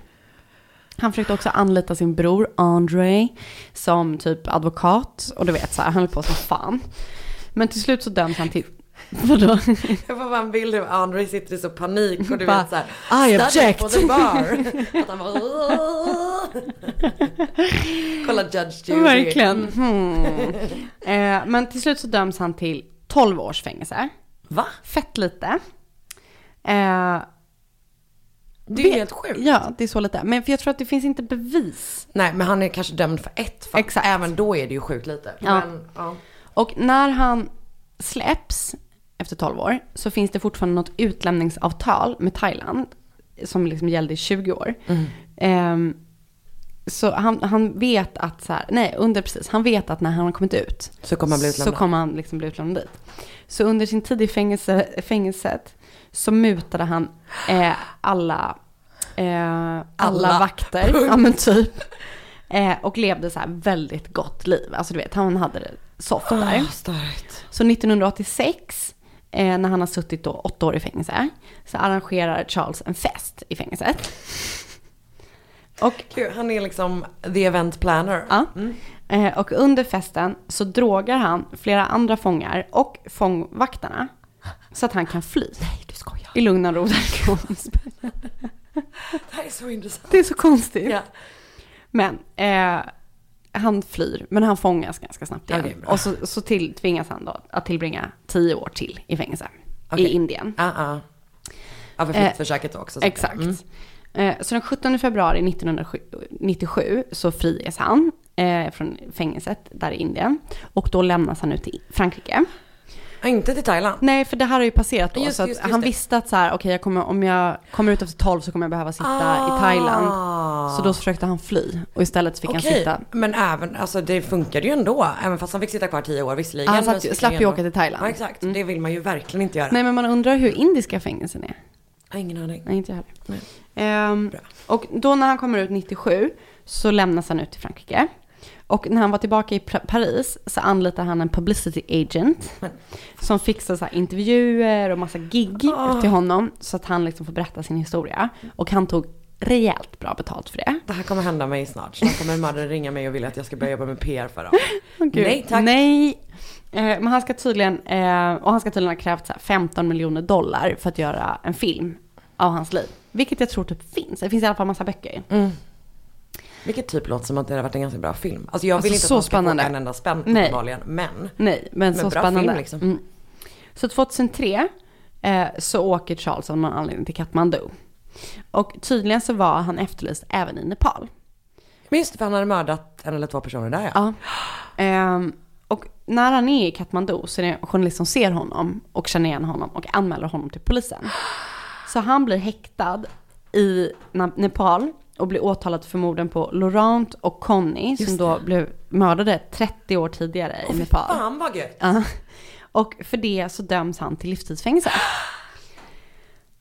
Han försökte också anlita sin bror Andre som typ advokat, och du vet så här, han höll på som fan. Men till slut så döms han till, vadå? Jag får bara en bild av Andre sitter i så panik och du Bara, vet såhär. I object. for the bar. Att han bara. Kolla Judge Judy. Verkligen. Hmm. Eh, men till slut så döms han till 12 års fängelse. Va? Fett lite. Eh, Det är ju helt sjukt. ja, det är så lite. Men för jag tror att det finns inte bevis. Nej men han är kanske dömd för ett fall. Exakt. Även då är det ju sjukt lite. Ja. Men, ja. Och när han släpps efter 12 år så finns det fortfarande något utlämningsavtal med Thailand som liksom gällde i 20 år. Ehm, så han, han vet att så här, nej under precis, han vet att när han har kommit ut Så kommer han bli så utlämnad. kommer han liksom bli utlämnad dit. Så under sin tid i fängelse, fängelset så mutade han eh, alla, eh, alla, Alla. vakter, ja men typ. Eh, och levde så här väldigt gott liv. Alltså du vet, han hade det soft där. Starkt. Så 1986, eh, när han har suttit då åtta år i fängelse, så arrangerar Charles en fest i fängelset. Och, Gud, han är liksom the event planner. ja, eh, och under festen så drogar han flera andra fångar och fångvaktarna så att han kan fly. Nej, du skojar. I lugn och ro därifrån. <laughs> Det här är så intressant. Det är så konstigt. Ja. Men eh, han flyr, men han fångas ganska snabbt igen. Bra. och så, så till, tvingas han då att tillbringa tio år till i fängelse Okej. i Indien. Ja, ja. Ja, för Eh, flyktförsöket också. så. Exakt. Mm. Eh, Så den 17 februari 1997 så friges han eh, från fängelset där i Indien. Och då lämnas han ut till Frankrike. Inte till Thailand. Nej, för det här har ju passerat då. Just- så just- just han det. visste att så här, okej, jag kommer, om jag kommer ut efter 12 så kommer jag behöva sitta i Thailand. Ah. Så då försökte han fly. Och istället fick han Okej, sitta... men även, alltså det funkade ju ändå. Även fast han fick sitta kvar tio år visserligen. Han men satt, slapp han ju åka till Thailand. Ja, exakt. Det vill man ju verkligen inte göra. Nej, men man undrar hur indiska fängelsen är. Jag har ingen aning. Nej, inte jag heller. Bra. och då när han kommer ut 97 så lämnas han ut till Frankrike. Och när han var tillbaka i Paris så anlitar han en publicity agent. Men- Som fixar så här intervjuer och massa gig Ah. till honom. Så att han liksom får berätta sin historia. Och han tog rejält bra betalt för det. Det här kommer hända mig snart. Snart kommer en mördare ringa mig och vill att jag ska börja jobba med PR för dem. <laughs> Gud. Nej, tack. Nej. Eh, men han ska tydligen, eh, och han ska tydligen ha krävt så här 15 miljoner dollar för att göra en film av hans liv. Vilket jag tror typ finns. Det finns i alla fall massa böcker. Vilket typ låter som att det hade varit en ganska bra film. Alltså jag vill Alltså, inte så att man ska spännande. en enda spänn Nej. uppenbarligen. Men Nej, men, Men så bra spännande. film, liksom. mm. Så 2003 eh, så åker Charles av någon anledning till Kathmandu. Och tydligen så var han efterlyst även i Nepal. Men just det, för han hade mördat en eller två personer där ja. Ja. Ehm, och när han är i Kathmandu så är det en journalist som ser honom och känner igen honom och anmäler honom till polisen. Så han blir häktad i Nepal och blir åtalad för morden på Laurent och Connie som då blev mördade 30 år tidigare i Nepal. Fan vad gött. Ja. Och för det så döms han till livstidsfängelse.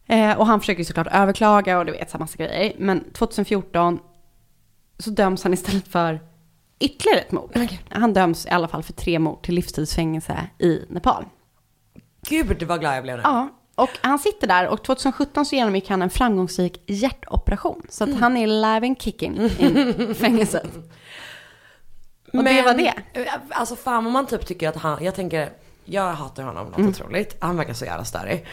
Eh, och han försöker såklart överklaga och du vet så massa grejer. Men 2014 så döms han istället för ytterligare ett mord. Han döms i alla fall för tre mord till livstidsfängelse i Nepal. Gud vad glad jag blev nu. Ja, och han sitter där och 2017 så genomgick han en framgångsrik hjärtoperation. Så att han är live and kicking i fängelset. Och det var det. Alltså fan om man typ tycker att han, jag tänker, jag hatar honom något Mm. otroligt. Han verkar så jävla störig.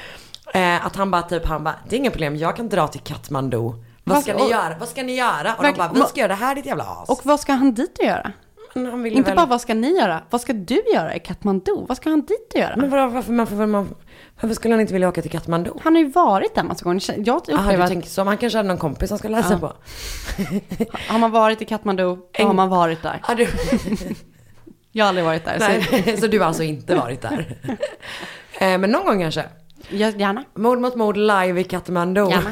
Eh, att han bara typ, han bara, det är inga problem, jag kan dra till Kathmandu. Vad ska ni göra? Vad ska ni göra? Och de Verkligen. bara, vi ska göra det här ditt jävla as. Och vad ska han dit och göra? Men Inte väl... bara vad ska ni göra, vad ska du göra i Kathmandu? Vad ska han dit och göra? Men vadå, varför, varför, varför, varför skulle han inte vilja åka till Kathmandu? Han har ju varit där massa gånger. Jag Jaha, upplever du att tänker så. Man kanske hade någon kompis som ska läsa Ja. på. <laughs> har man varit i Kathmandu, då har man varit där. Ja, du... <laughs> Jag har aldrig varit där. Så Nej, <laughs> så du har alltså inte varit där? eh, men någon gång kanske? jag, gärna. Mord mot mord live i Kathmandu. Gärna.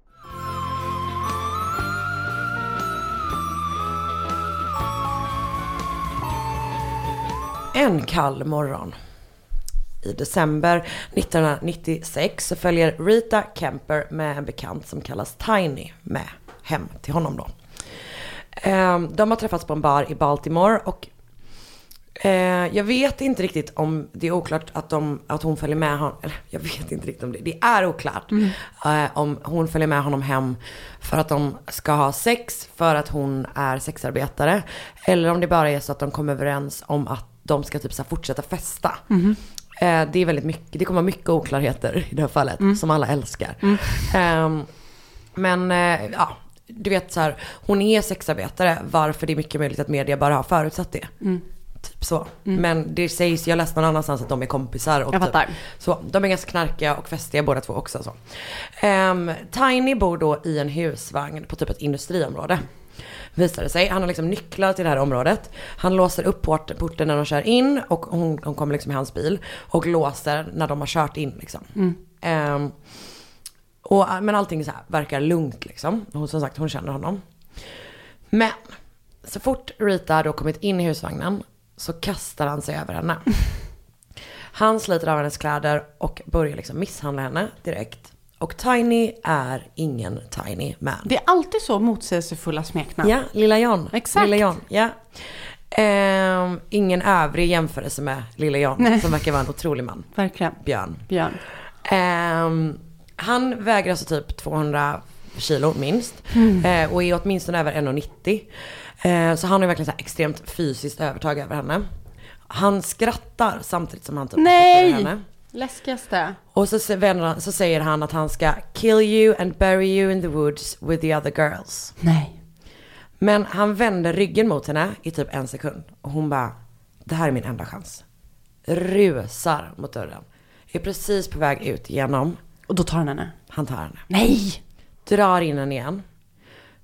En kall morgon. I december 1996 så följer Rita Kemper med en bekant som kallas Tiny med hem till honom då. Ehm, De har träffats på en bar i Baltimore och eh, jag vet inte riktigt om det är oklart att, de, att hon följer med honom, eller jag vet inte riktigt om det, det är oklart eh, om hon följer med honom hem för att de ska ha sex för att hon är sexarbetare. Eller om det bara är så att de kommer överens om att de ska typ så fortsätta festa. Eh, det är väldigt mycket, det kommer vara mycket oklarheter i det här fallet, som alla älskar. Ehm, men eh, ja, du vet så här, hon är sexarbetare, varför det är mycket möjligt att media bara har förutsatt det. Typ så. Men det sägs, jag läste någon annanstans att de är kompisar. Och Jag fattar. Typ, så, de är ganska knarkiga och festiga båda två också. Så. Ehm, Tiny bor då i en husvagn på typ ett industriområde. Visar det sig. Han har liksom nycklar till det här området. Han låser upp port, porten när de kör in och hon, hon kommer liksom i hans bil. Och låser när de har kört in liksom. Ehm, och, men allting så här verkar lugnt liksom. Hon, som sagt, hon känner honom. Men så fort Rita då kommit in i husvagnen så kastar han sig över henne. <laughs> Han sliter av hennes kläder och börjar liksom misshandla henne direkt. Och Tiny är ingen Tiny man. Det är alltid så motsägelsefulla smeknamn. Ja, Lilla John. Exakt. Lilla John, ja. Ehm, ingen övrig jämförelse med Lilla John, Nej. som verkar vara en otrolig man. Verkligen. Björn. Björn. Ehm, han väger alltså typ 200 kilo minst. Mm. Eh, och är åtminstone över 1,90. Eh, så han har verkligen så extremt fysiskt övertag över henne. Han skrattar samtidigt som han typ Nej! henne. Läskigaste. Och så, vänder han- så säger han att han ska kill you and bury you in the woods with the other girls. Nej. Men han vänder ryggen mot henne i typ en sekund. Och hon bara, det här är min enda chans. Rusar mot dörren. Är precis på väg ut igenom. Och då tar han henne. Han tar henne. Nej! Drar in henne igen.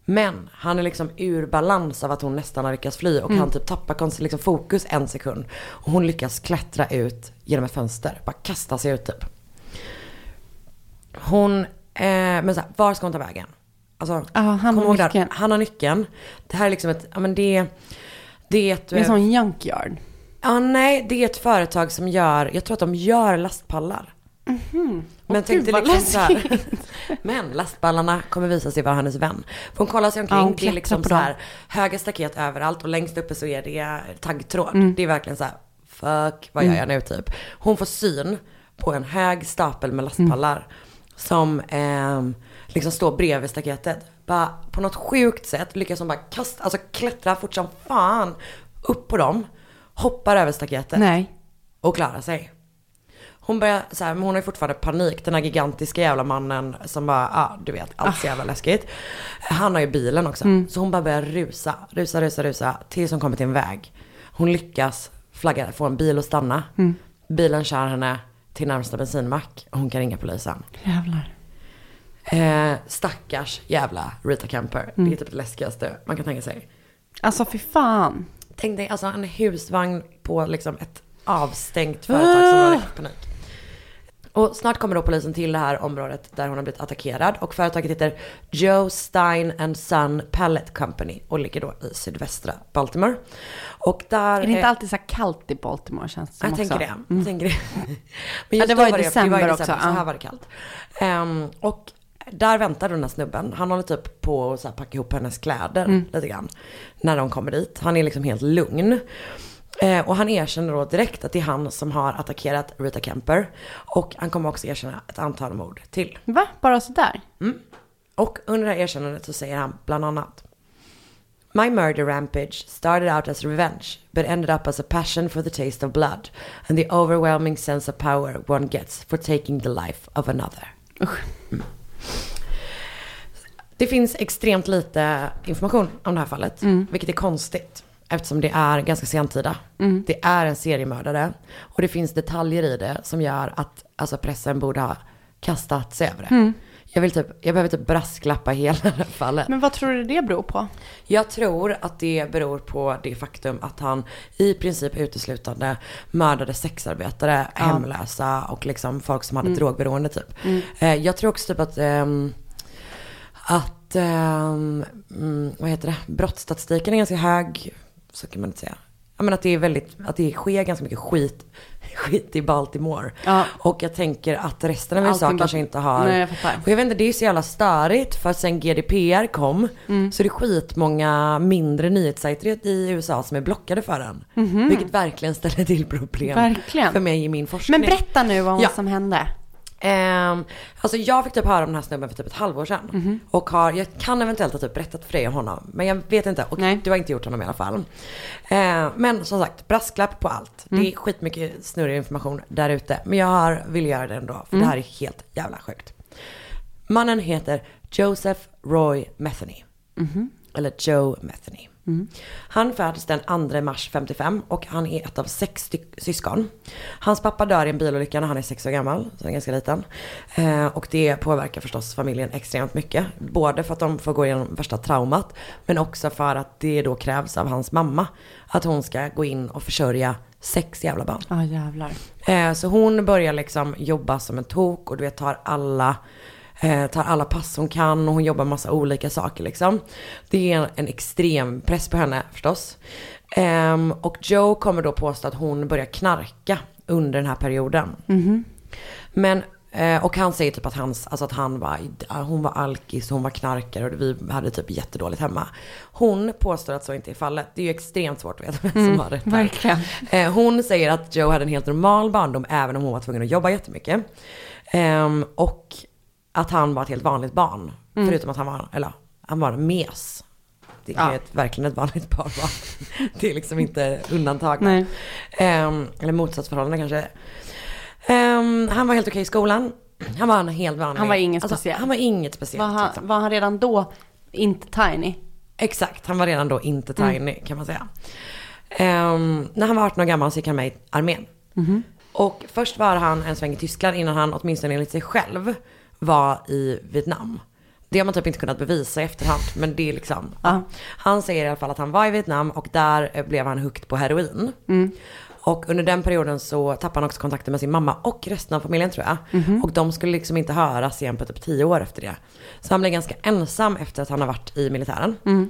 Men han är liksom ur balans av att hon nästan har lyckats fly. Och Mm. han typ tappar liksom fokus en sekund. Och hon lyckas klättra ut genom ett fönster. Bara kasta sig ut typ. Hon, eh, men så här, var ska hon ta vägen? Alltså, Ja, han har nyckeln. Han har nyckeln. Det här är liksom ett, ja men det, det är ett... Det är en sån junkyard. Ja, nej, det är ett företag som gör, jag tror att de gör lastpallar. Men Åh, tänkte liksom så här. <laughs> Men lastballarna kommer visa sig vara hennes vän. För hon kollar sig omkring, Ja, hon det är liksom så här höga staket överallt och längst uppe så är det taggtråd. Mm. Det är verkligen så här, fuck, vad gör Mm. jag nu typ? Hon får syn på en hög stapel med lastpallar som ehm, liksom står bredvid staketet. Bara på något sjukt sätt lyckas hon bara kasta, alltså klättra fort som fan upp på dem, hoppar över staketet Nej. och klarar sig. Hon börjar så här, men hon har ju fortfarande panik. Den här gigantiska jävla mannen som bara, ja ah, du vet, allt så jävla läskigt. Han har ju bilen också. Mm. Så hon bara börjar rusa, rusa, rusa, rusa. Tills hon kommer till en väg. Hon lyckas flagga, få en bil att stanna. Mm. Bilen kör henne till närmsta bensinmack och hon kan ringa polisen. Jävlar. Eh, stackars jävla Rita Camper. Mm. Det är typ det läskigaste man kan tänka sig. Alltså fy fan. Tänk dig alltså en husvagn på liksom ett avstängt företagsområde. Panik. Och snart kommer då polisen till det här området där hon har blivit attackerad. Och företaget heter Joe Stein and Son Pallet Company och ligger då i sydvästra Baltimore. Och där... Är det inte eh, alltid så kallt i Baltimore känns det som jag också? tänker det. Mm. Jag tänker det. <laughs> Ja, just det då var i det, december det var i också, december, så ja. här var det kallt. Ehm, och där väntar den här snubben. Han håller typ på att så packa ihop hennes kläder Mm. lite grann. När de kommer dit. Han är liksom helt lugn. Eh, och han erkänner då direkt att det är han som har attackerat Rita Kemper. Och han kommer också erkänna ett antal mord till. Va? Bara sådär? Mm. Och under det här erkännandet så säger han bland annat My murder rampage started out as revenge but ended up as a passion for the taste of blood and the overwhelming sense of power one gets for taking the life of another. Mm. Det finns extremt lite information om det här fallet, Mm. vilket är konstigt. Eftersom det är ganska sentida. Mm. Det är en seriemördare. Och det finns detaljer i det som gör att alltså, pressen borde ha kastat sig över det. Mm. Jag, vill typ, jag behöver typ brasklappa hela det här fallet. Men vad tror du det beror på? Jag tror att det beror på det faktum att han i princip uteslutande mördade sexarbetare, Ja. hemlösa och liksom folk som hade Mm. drogberoende typ. Mm. Eh, jag tror också typ att, ehm, att ehm, mm, vad heter det, brottsstatistiken är ganska hög, så kan man inte säga. Ja men att det är väldigt, att det sker ganska mycket skit, <laughs> skit i Baltimore. Ja. Och jag tänker att resten av USA Allting kanske inte har Nej, jag fattar. och jag vet inte, det är så jävla störigt för sen GDPR kom Mm. så är det skitmånga mindre nyhetssajter i USA som är blockade för den. Mhm. Vilket verkligen ställer till problem Verkligen. för mig i min forskning. Men berätta nu om Ja. vad som hände. Ehm, alltså jag fick typ höra om den här snubben för typ ett halvår sedan. Mhm. Och har, jag kan eventuellt ha typ berättat för dig om honom. Men jag vet inte. Och du har inte gjort honom i alla fall. Ehm, men som sagt, brasklapp på allt. Mm. Det är skitmycket snurrig information där ute. Men jag har, vill göra det ändå. För Mm. det här är helt jävla sjukt. Mannen heter Joseph Roy Metheny. Mhm. Eller Joe Metheny. Mm. Han föddes den 2 mars 55 och han är ett av sex syskon. Hans pappa dör i en bilolycka när han är sex år gammal, så han är ganska liten. Eh, och det påverkar förstås familjen extremt mycket. Både för att de får gå igenom värsta traumat, men också för att det då krävs av hans mamma att hon ska gå in och försörja sex jävla barn. Ja jävlar. Eh, så hon börjar liksom jobba som en tok och du vet tar alla, eh, tar alla pass hon kan och hon jobbar massa olika saker liksom. Det är en, en extrem press på henne förstås. Ehm, och Joe kommer då påstå att hon börjar knarka under den här perioden. Mhm. Men Eh, och han säger typ att, hans, alltså att han var, hon var alkis, hon var knarkare och vi hade typ jättedåligt hemma. Hon påstår att så inte är fallet. Det är ju extremt svårt att veta vem som Mm, har rätt verkligen. Eh, hon säger att Joe hade en helt normal barndom även om hon var tvungen att jobba jättemycket. Ehm, och att han var ett helt vanligt barn. Mm. Förutom att han var, eller han var en mes. Det kan Ja. ett, verkligen ett vanligt barn vara. <laughs> Det är liksom inte undantag. Ehm, eller motsatsförhållande kanske. Ehm, han var helt okej i skolan. Han var en helt vanlig. Han var inget alltså, speciellt. Han var inget speciellt. Var han, liksom. var han redan då inte tiny? Exakt, han var redan då inte Mm. tiny kan man säga. Ehm, när han var 18 år gammal så gick han med i armén. Mhm. Och först var han en sväng i Tyskland innan han åtminstone enligt sig själv var i Vietnam. Det har man typ inte kunnat bevisa i efterhand, men det är liksom. Han säger i alla fall att han var i Vietnam och där eh, blev han hooked på heroin. Mm. Och under den perioden så tappade han också kontakten med sin mamma och resten av familjen tror jag. Mhm. Och de skulle liksom inte höras igen på typ tio år efter det. Så han blev ganska ensam efter att han har varit i militären. Mm.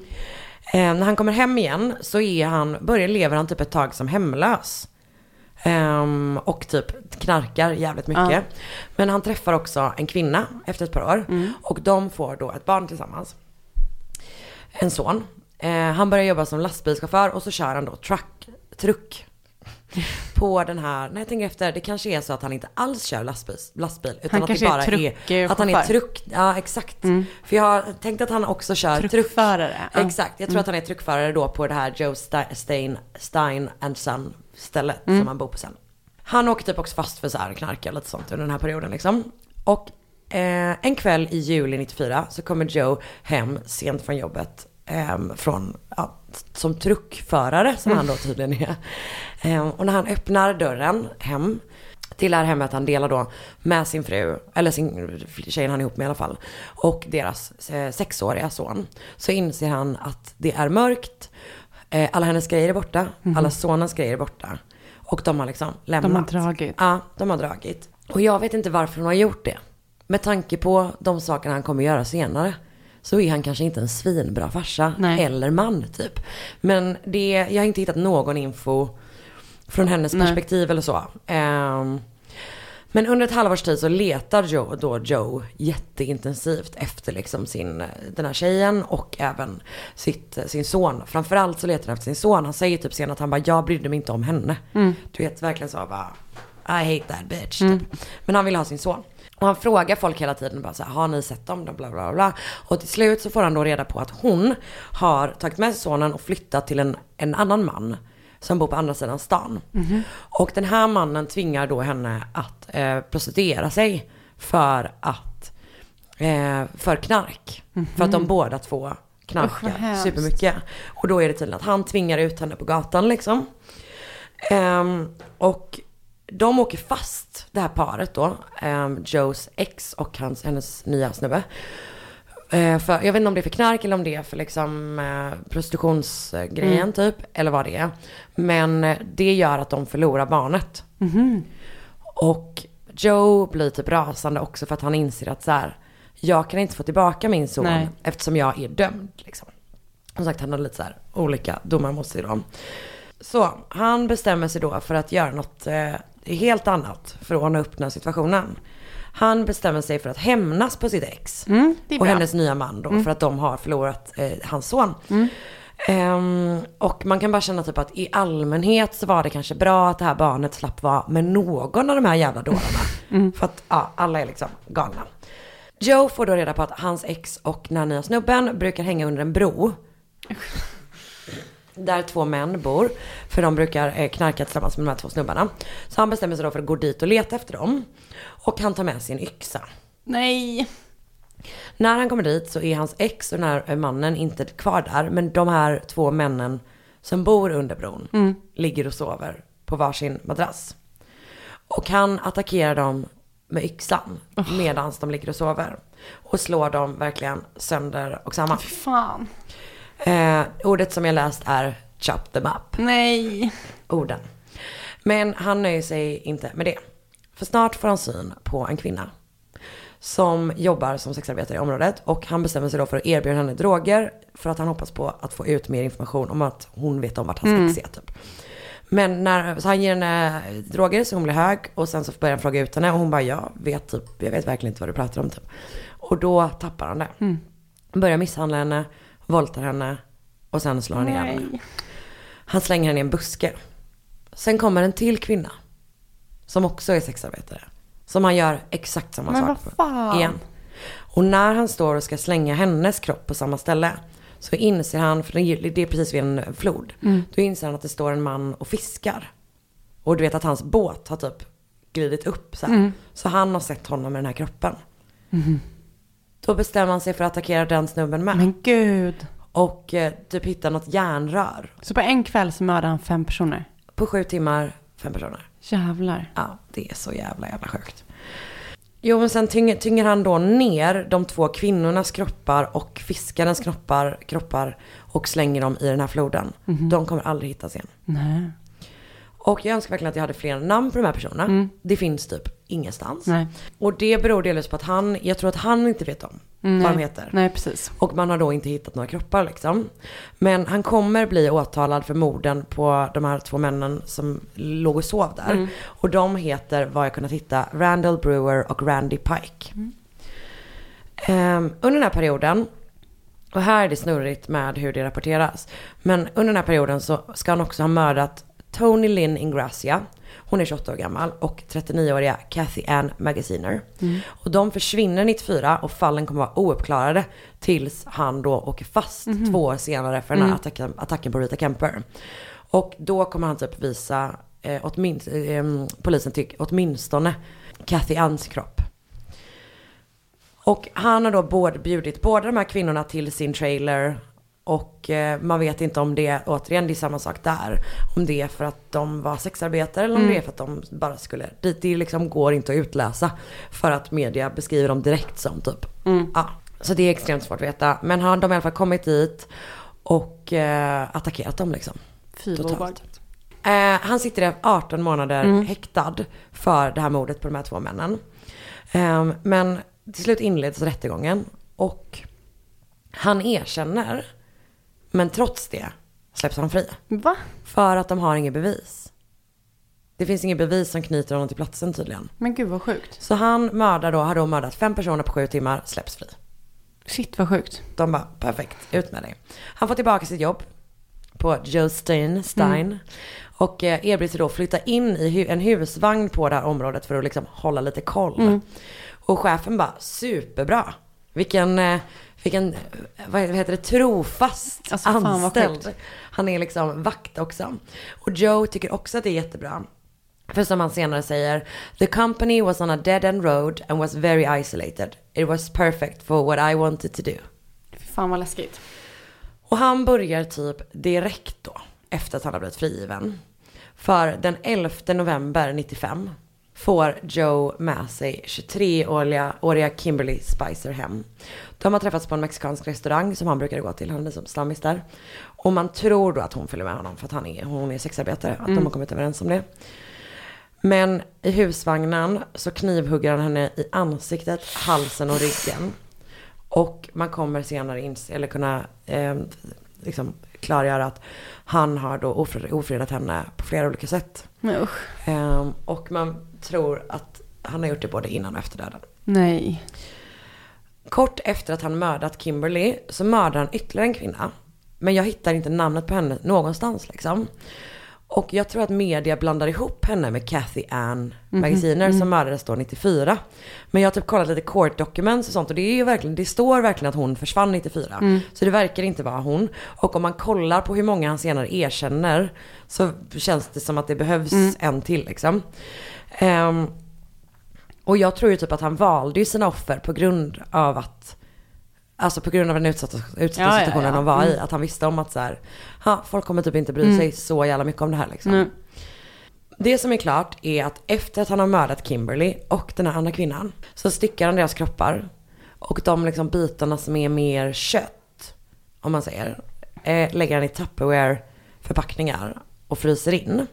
Eh, när han kommer hem igen så är han, börjar lever han typ ett tag som hemlös. Ehm, och typ knarkar jävligt mycket. Ja. Men han träffar också en kvinna efter ett par år. Mm. Och de får då ett barn tillsammans. En son. Eh, han börjar jobba som lastbilschaufför och så kör han då truck, truck. <laughs> På den här, när jag tänker efter, det kanske är så att han inte alls kör lastbil, lastbil utan Han att kanske det är bara truckchaufför. att han är truck, ja exakt. Mm. För jag har tänkt att han också kör truck. Truckförare, ja. Exakt, jag tror Mm. att han är truckförare då på det här Joe Stein, Stein and Son stället Mm. som han bor på sen. Han åker typ också fast för så här knark och lite sånt under den här perioden liksom. Och eh, en kväll i juli 94 så kommer Joe hem sent från jobbet. ehm, från, ja, som truckförare som han då tydligen är. Ehm, och när han öppnar dörren hem till det här hemmet han delar då med sin fru, eller sin tjejen han är ihop med i alla fall, och deras eh, sexåriga son. Så inser han att det är mörkt, eh, alla hennes grejer är borta, Mhm. alla sonens grejer är borta. Och de har liksom lämnat. De har dragit. Ja, de har dragit. Och jag vet inte varför hon har gjort det. Med tanke på de sakerna han kommer göra senare. Så är han kanske inte en svinbra farsa Nej. eller man typ. Men det, jag har inte hittat någon info från hennes Nej. perspektiv eller så. Ehm, men under ett halvårs tid så letar Joe, då Joe jätteintensivt efter liksom sin, den här tjejen och även sitt, sin son. Framförallt så letar han efter sin son. Han säger typ sen att han bara, jag brydde mig inte om henne. Mm. Du vet verkligen så bara, I hate that bitch. Mm. Men han vill ha sin son. Och han frågar folk hela tiden bara så här, har ni sett dem? Bla, bla, bla, bla. Och till slut så får han då reda på att hon har tagit med sonen och flyttat till en, en annan man. Som bor på andra sidan stan. Mhm. Och den här mannen tvingar då henne att eh, prostituera sig för att, eh, för knark. För att de båda två Usch, knarkar hemskt. supermycket. Och då är det tydligen att han tvingar ut henne på gatan liksom. Ehm, och de åker fast, det här paret då, ehm, Joes ex och hans, hennes nya snubbe. Eh, för, jag vet inte om det är för knark eller om det är för liksom eh, prostitutionsgrejen Mm. typ. Eller vad det är. Men eh, det gör att de förlorar barnet. Mhm. Och Joe blir typ rasande också för att han inser att så här, jag kan inte få tillbaka min son Nej. eftersom jag är dömd. Liksom. Som sagt, han har lite så här olika domar mot sig då. Så han bestämmer sig då för att göra något eh, helt annat för att ordna upp den här situationen. Han bestämmer sig för att hämnas på sitt ex. Mm, och hennes nya man då Mm. för att de har förlorat eh, hans son. Mm. Ehm, och man kan bara känna typ att i allmänhet så var det kanske bra att det här barnet slapp vara med någon av de här jävla dårarna. <laughs> Mm. För att ja, alla är liksom galna. Joe får då reda på att hans ex och den här nya snubben brukar hänga under en bro. Där två män bor. För de brukar eh, knarka tillsammans med de här två snubbarna. Så han bestämmer sig då för att gå dit och leta efter dem. Och han tar med sig en yxa. Nej. När han kommer dit så är hans ex och den här mannen inte kvar där. Men de här två männen som bor under bron Mm. ligger och sover på varsin madrass. Och han attackerar dem med yxan medan de ligger och sover. Och slår dem verkligen sönder och samman. Fy fan. Eh, ordet som jag läst är chop them up. Nej. Orden. Men han nöjer sig inte med det. För snart får han syn på en kvinna. Som jobbar som sexarbetare i området. Och han bestämmer sig då för att erbjuda henne droger. För att han hoppas på att få ut mer information om att hon vet om vart hans Mm. ex är typ. Men när, så han ger henne droger så hon blir hög och sen så börjar han fråga ut henne och hon bara jag vet typ, jag vet verkligen inte vad du pratar om typ. Och då tappar han det. Mm. Börjar misshandla henne, våldtar henne och sen slår han ihjäl henne. Han slänger henne i en buske. Sen kommer en till kvinna. Som också är sexarbetare. Som han gör exakt samma Men sak vad fan? igen. Och när han står och ska slänga hennes kropp på samma ställe. Så inser han, för det är precis vid en flod. Mm. Då inser han att det står en man och fiskar. Och du vet att hans båt har typ glidit upp så. Mm. Så han har sett honom med den här kroppen. Mhm. Då bestämmer han sig för att attackera den snubben med. Men gud. Och eh, typ hittar något järnrör. Så på en kväll så mördade han fem personer? På sju timmar, fem personer. Jävlar. Ja, det är så jävla jävla sjukt. Jo, men sen tynger, tynger han då ner de två kvinnornas kroppar och fiskarens kroppar, kroppar och slänger dem i den här floden. Mhm. De kommer aldrig hittas igen. Nej. Och jag önskar verkligen att jag hade fler namn på de här personerna. Mm. Det finns typ ingenstans. Nej. Och det beror delvis på att han, jag tror att han inte vet om Mm, vad de nej. heter. Nej, precis. Och man har då inte hittat några kroppar liksom. Men han kommer bli åtalad för morden på de här två männen som låg och sov där. Mm. Och de heter, vad jag kunnat hitta, Randall Brewer och Randy Pike. Ehm, under den här perioden, och här är det snurrigt med hur det rapporteras. Men under den här perioden så ska han också ha mördat Tony Lynn Ingracia. Hon är 28 år gammal och 39-åriga Kathy Ann Magaziner. Mm. Och de försvinner 94 och fallen kommer vara ouppklarade tills han då åker fast Mhm. två år senare för den här Mm. attacken, attacken på Rita Kemper. Och då kommer han typ visa eh, åtminst, eh, polisen tycker åtminstone Kathy Anns kropp. Och han har då både bjudit båda de här kvinnorna till sin trailer och eh, man vet inte om det, återigen det är samma sak där. Om det är för att de var sexarbetare eller om Mm. det är för att de bara skulle, det, det liksom går inte att utläsa. För att media beskriver dem direkt som typ. Mm. Ja, så det är extremt svårt att veta. Men han, de har i alla fall kommit dit och eh, attackerat dem liksom. Fy. Eh, han sitter i 18 månader Mm. häktad för det här mordet på de här två männen. Eh, men till slut inleds rättegången och han erkänner. Men trots det släpps han fri. Va? För att de har inget bevis. Det finns inget bevis som knyter honom till platsen tydligen. Men gud vad sjukt. Så han mördar då, har då mördat fem personer på sju timmar, släpps fri. Shit vad sjukt. De bara, perfekt, ut med dig. Han får tillbaka sitt jobb på Joe Stein, Stein. Mm. Och eh, erbjuder sig då att flytta in i en husvagn på det här området för att liksom hålla lite koll. Mm. Och chefen bara, superbra. Vilken, eh, vilken, vad heter det, trofast Alltså, anställd. Han är liksom vakt också. Och Joe tycker också att det är jättebra. För som han senare säger, the company was on a dead end road and was very isolated. It was perfect for what I wanted to do. Fy fan vad läskigt. Och han börjar typ direkt då, efter att han har blivit frigiven. För den 11 november 95 får Joe med sig 23-åriga åriga Kimberly Spicer hem. De har träffats på en mexikansk restaurang som han brukar gå till, han är som stammis där. Och man tror då att hon följer med honom för att han är, hon är sexarbetare, att de Mm. har kommit överens om det. Men i husvagnen så knivhugger han henne i ansiktet, halsen och ryggen. Och man kommer senare in, eller kunna eh, liksom klargöra att han har då ofred, ofredat henne på flera olika sätt. Eh, och man tror att han har gjort det både innan och efter döden. Nej. Kort efter att han mördat Kimberly så mördar han ytterligare en kvinna. Men jag hittar inte namnet på henne någonstans liksom. Och jag tror att media blandar ihop henne med Kathy Ann Mhm, Magaziner mm. som mördades då 94. Men jag har typ kollat lite court documents och sånt och det är ju verkligen, det står verkligen att hon försvann 94. Mm. Så det verkar inte vara hon. Och om man kollar på hur många han senare erkänner så känns det som att det behövs Mm. en till liksom. Ehm, och jag tror ju typ att han valde ju sina offer på grund av att Alltså på grund av den utsatta, utsatta Ja, ja, situationen ja. de var i. Mm. Att han visste om att så här, ha, folk kommer typ inte bry Mm. sig så jävla mycket om det här liksom. Nej. Det som är klart är att efter att han har mördat Kimberly och den här andra kvinnan så styckar han deras kroppar. Och de liksom bitarna som är mer kött, om man säger, eh, lägger han i Tupperware förpackningar och fryser in.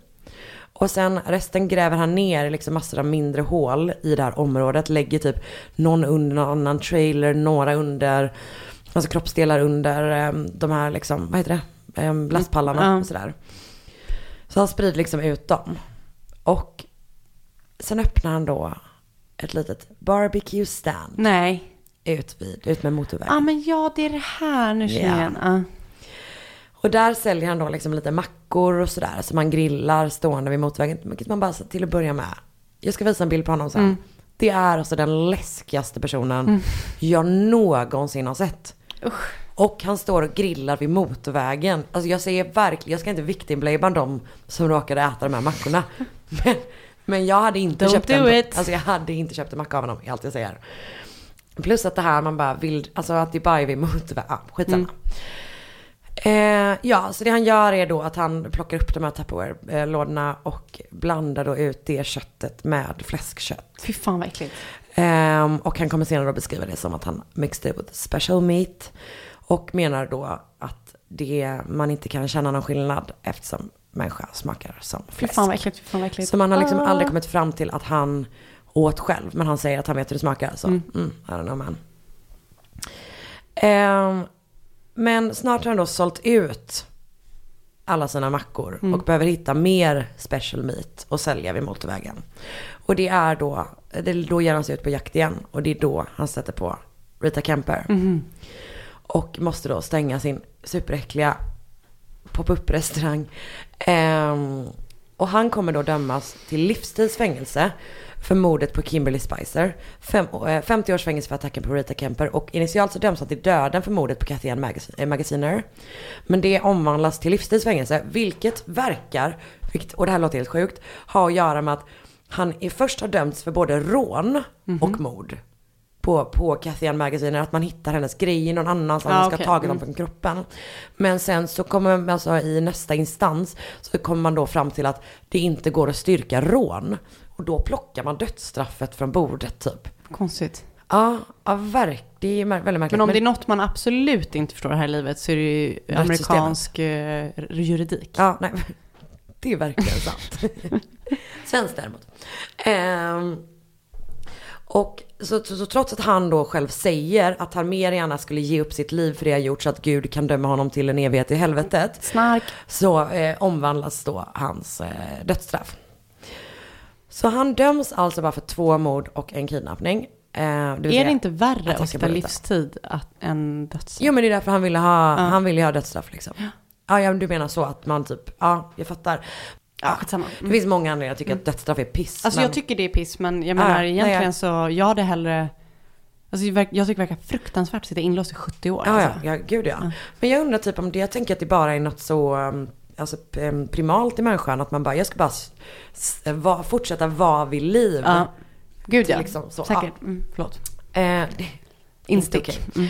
Och sen resten gräver han ner liksom massor av mindre hål i det här området. Lägger typ någon under någon annan trailer, några under, alltså kroppsdelar under eh, de här liksom, vad heter det, eh, lastpallarna Ja. och sådär. Så han sprider liksom ut dem. Och sen öppnar han då ett litet barbecue stand. Nej. Ut, vid, ut med motorvägen. Ja, ah, men ja, det är det här nu känner jag igen. Och där säljer han då liksom lite mackor och sådär som man grillar stående vid motorvägen. Vilket man bara så till att börja med. Jag ska visa en bild på honom sen. Mm. Det är alltså den läskigaste personen Mm. jag någonsin har sett. Och han står och grillar vid motorvägen. Alltså jag säger verkligen, jag ska inte victimblama de som råkade äta de här mackorna. <laughs> Men, men jag hade inte Don't köpt do en, it. alltså jag hade inte köpt en macka av honom, är allt jag säger. Plus att det här man bara vill, alltså att det bara är vid motorvägen, ah, skitsamma. Eh, ja, så det han gör är då att han plockar upp de här Tupperware-lådorna och blandar då ut det köttet med fläskkött. Fy fan vad äckligt. Ehm, och han kommer senare då beskriva det som att han mixed it with special meat. Och menar då att det, man inte kan känna någon skillnad eftersom människa smakar som Fy fläsk. fan vad äckligt. Fy fan vad äckligt. Så man har liksom Ah. aldrig kommit fram till att han åt själv. Men han säger att han vet hur det smakar. Så, Mm. mm, I don't know man. Ehm, men snart har han då sålt ut alla sina mackor. Mm. Och behöver hitta mer special meat och sälja vid motorvägen. Och det är då, det, då ger han sig ut på jakt igen. Och det är då han sätter på Rita Kemper. Mhm. Och måste då stänga sin superäckliga pop-up restaurang. Ehm, och han kommer då dömas till livstidsfängelse för mordet på Kimberly Spicer. Fem, eh, 50 års fängelse för attacken på Rita Kemper. Och initialt så döms han till döden för mordet på Kathy Ann Magazine, eh, Magaziner. Men det omvandlas till livstidsfängelse, vilket verkar, och det här låter helt sjukt, ha att göra med att han är först har dömts för både rån och mord på, på Kathy Ann Magaziner, att man hittar hennes grejer någon annanstans, Ja, man ska okej. ha tagit dem Mm. från kroppen. Men sen så kommer man, alltså i nästa instans, så kommer man då fram till att det inte går att styrka rån. Och då plockar man dödsstraffet från bordet typ. Konstigt. Ja, ja verk, det är väldigt märkligt. Men om det är något man absolut inte förstår här i livet så är det ju amerikansk eh, juridik. Ja, nej. <laughs> Det är verkligen sant. <laughs> Svenskt däremot. Ehm, och så, så, så trots att han då själv säger att han mer gärna skulle ge upp sitt liv för det har gjort så att Gud kan döma honom till en evighet i helvetet. Snark. Så eh, omvandlas då hans eh, dödsstraff. Så han döms alltså bara för två mord och en kidnappning. Eh, det Är säga det inte värre att sitta livstid att, än dödsstraff? Jo men det är därför han ville ha, Ja. han ville ha dödsstraff liksom. Ja, ja, du menar så att man typ, ja, jag fattar. Ja, skitsamma. Det finns många anledningar att tycka att dödsstraff är piss. Alltså men- jag tycker det är piss, men jag Ja, menar nej, egentligen jag- så, jag hade hellre... Alltså jag jag tycker det verkar fruktansvärt att sitta inlåst i 70 år. Ja, ja, alltså. ja, gud ja. Men jag undrar typ om det, jag tänker att det bara är något så um, alltså, um, primalt i människan. Att man bara, jag ska bara va, fortsätta vara vid liv. Ja. Gud ja, liksom så, säkert. Mm, förlåt. Eh, <laughs> Instick. Okej. Mm.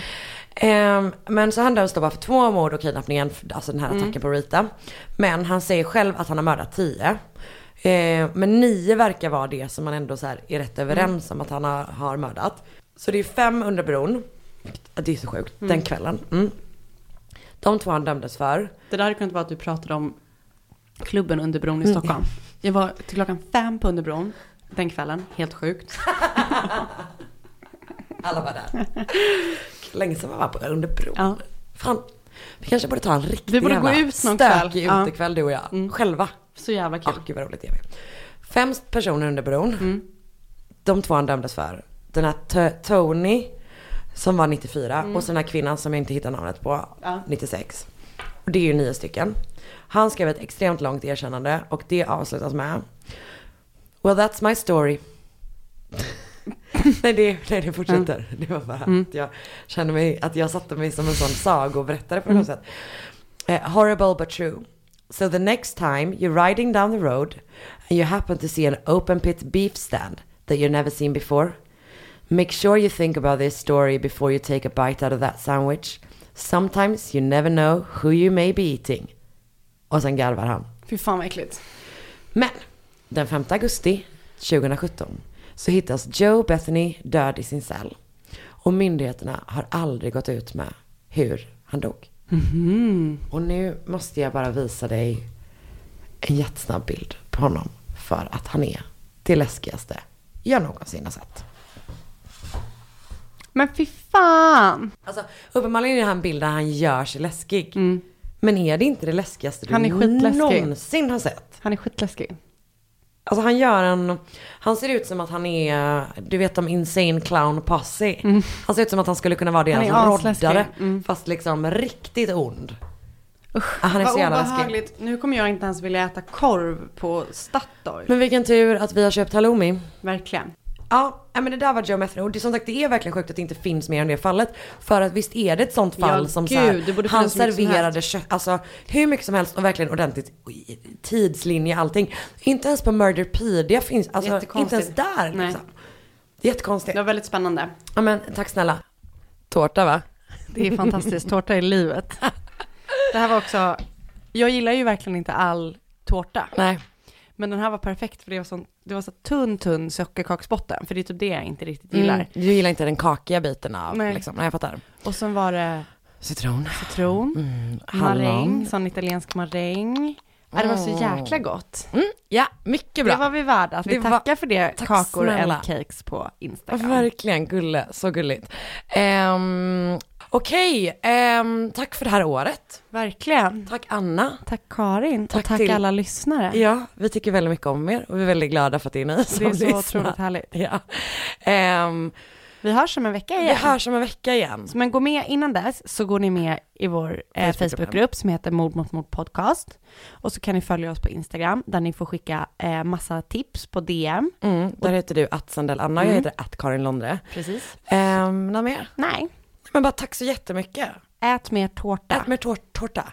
Ehm, men så han döms då bara för två mord och kidnappningen, alltså den här Mm. attacken på Rita. Men han säger själv att han har mördat tio. Ehm, men nio verkar vara det som man ändå så här är rätt överens om att han har, har mördat. Så det är fem under bron. Det är så sjukt. Mm. Den kvällen. Mm. De två han dömdes för. Det där hade kunnat vara att du pratade om klubben under bron i Mm. Stockholm. Jag var till klockan fem på Underbron den kvällen, helt sjukt. <laughs> Alla var där. Länge sedan man var på under bron. Ja. Fan, vi kanske borde ta en riktig Vi borde gå jävla ut någon kväll. stökig Ja. utekväll du och jag. Själva. Så jävla kul. Ja, gud vad roligt det är. Fem personer under bron. Mm. De två han dömdes för. Den här Tony som var 94 Mm. och så den här kvinnan som jag inte hittar namnet på, Ja. 96. Och det är ju nio stycken. Han skrev ett extremt långt erkännande och det avslutas med Well that's my story. nej, det, nej det fortsätter. Det var bara Mm. att jag kände mig, att jag satte mig som en sån sagoberättare på något sätt. Eh, horrible but true. So the next time you're riding down the road and you happen to see an open pit beef stand that you've never seen before, make sure you think about this story before you take a bite out of that sandwich. Sometimes you never know who you may be eating. Och sen garvar han. Fy fan vad äckligt. Men den 5 augusti 2017 så hittas Joe Bethany död i sin cell. Och myndigheterna har aldrig gått ut med hur han dog. Mhm. Och nu måste jag bara visa dig en jättesnabb bild på honom. För att han är det läskigaste jag någonsin har sett. Men fy fan. Alltså uppenbarligen är det här en bild där han gör sig läskig. Mm. Men är det inte det läskigaste du Han är skitläskig. någonsin har sett? Han är skitläskig. Alltså han gör en, han ser ut som att han är, du vet om Insane Clown Posse. Han ser ut som att han skulle kunna vara deras asläskig. roddare. Mm. Fast liksom riktigt ond. Usch, han är så Vad jävla läskig. obehagligt. Nu kommer jag inte ens vilja äta korv på Statoil. Men vilken tur att vi har köpt halloumi. Verkligen. Ja, men det där var Joe Metheny. Och det, som sagt, det är verkligen sjukt att det inte finns mer än det fallet. För att visst är det ett sånt fall Ja, som gud, så här, han finnas hur mycket som serverade helst. kött, alltså hur mycket som helst och verkligen ordentligt. Tidslinje, allting. Inte ens på Murderpedia finns, alltså inte ens där Nej. liksom. Det är jättekonstigt. Det var väldigt spännande. Ja men tack snälla. Tårta va? Det är fantastiskt. Tårta i livet. <laughs> Det här var också, jag gillar ju verkligen inte all tårta. Nej. Men den här var perfekt för det var, sån, det var så tunn, tunn sockerkaksbotten. För det är typ det jag inte riktigt gillar. Mm, du gillar inte den kakiga biten av Nej. liksom. Nej jag fattar. Och sen var det Citron. citron, Mm, maräng, sån italiensk maräng. Ja, det var så jäkla gott. Mm, ja, mycket bra. Det var vi värda. Att vi Det var- tackar för det, Tack kakor snälla. and cakes på Instagram. verkligen, gulle, så gulligt. Um, Okej, ehm, tack för det här året. Verkligen. Tack Anna. Tack Karin Tack och tack till- alla lyssnare. Ja, vi tycker väldigt mycket om er och vi är väldigt glada för att det är ni som Det är så lyssnar. otroligt härligt. Ja. Ehm, Vi hörs om en vecka vi igen. hörs om en vecka igen. Men gå med innan dess så går ni med i vår eh. Facebookgrupp som heter Mord mot mord podcast. Och så kan ni följa oss på Instagram där ni får skicka eh, massa tips på DM. Mm, där heter du att Sandell Anna, jag Mm. heter att Karin Londre. Precis. Um, något mer? Nej. Men bara tack så jättemycket. Ät mer tårta. Ät mer tår- tårta.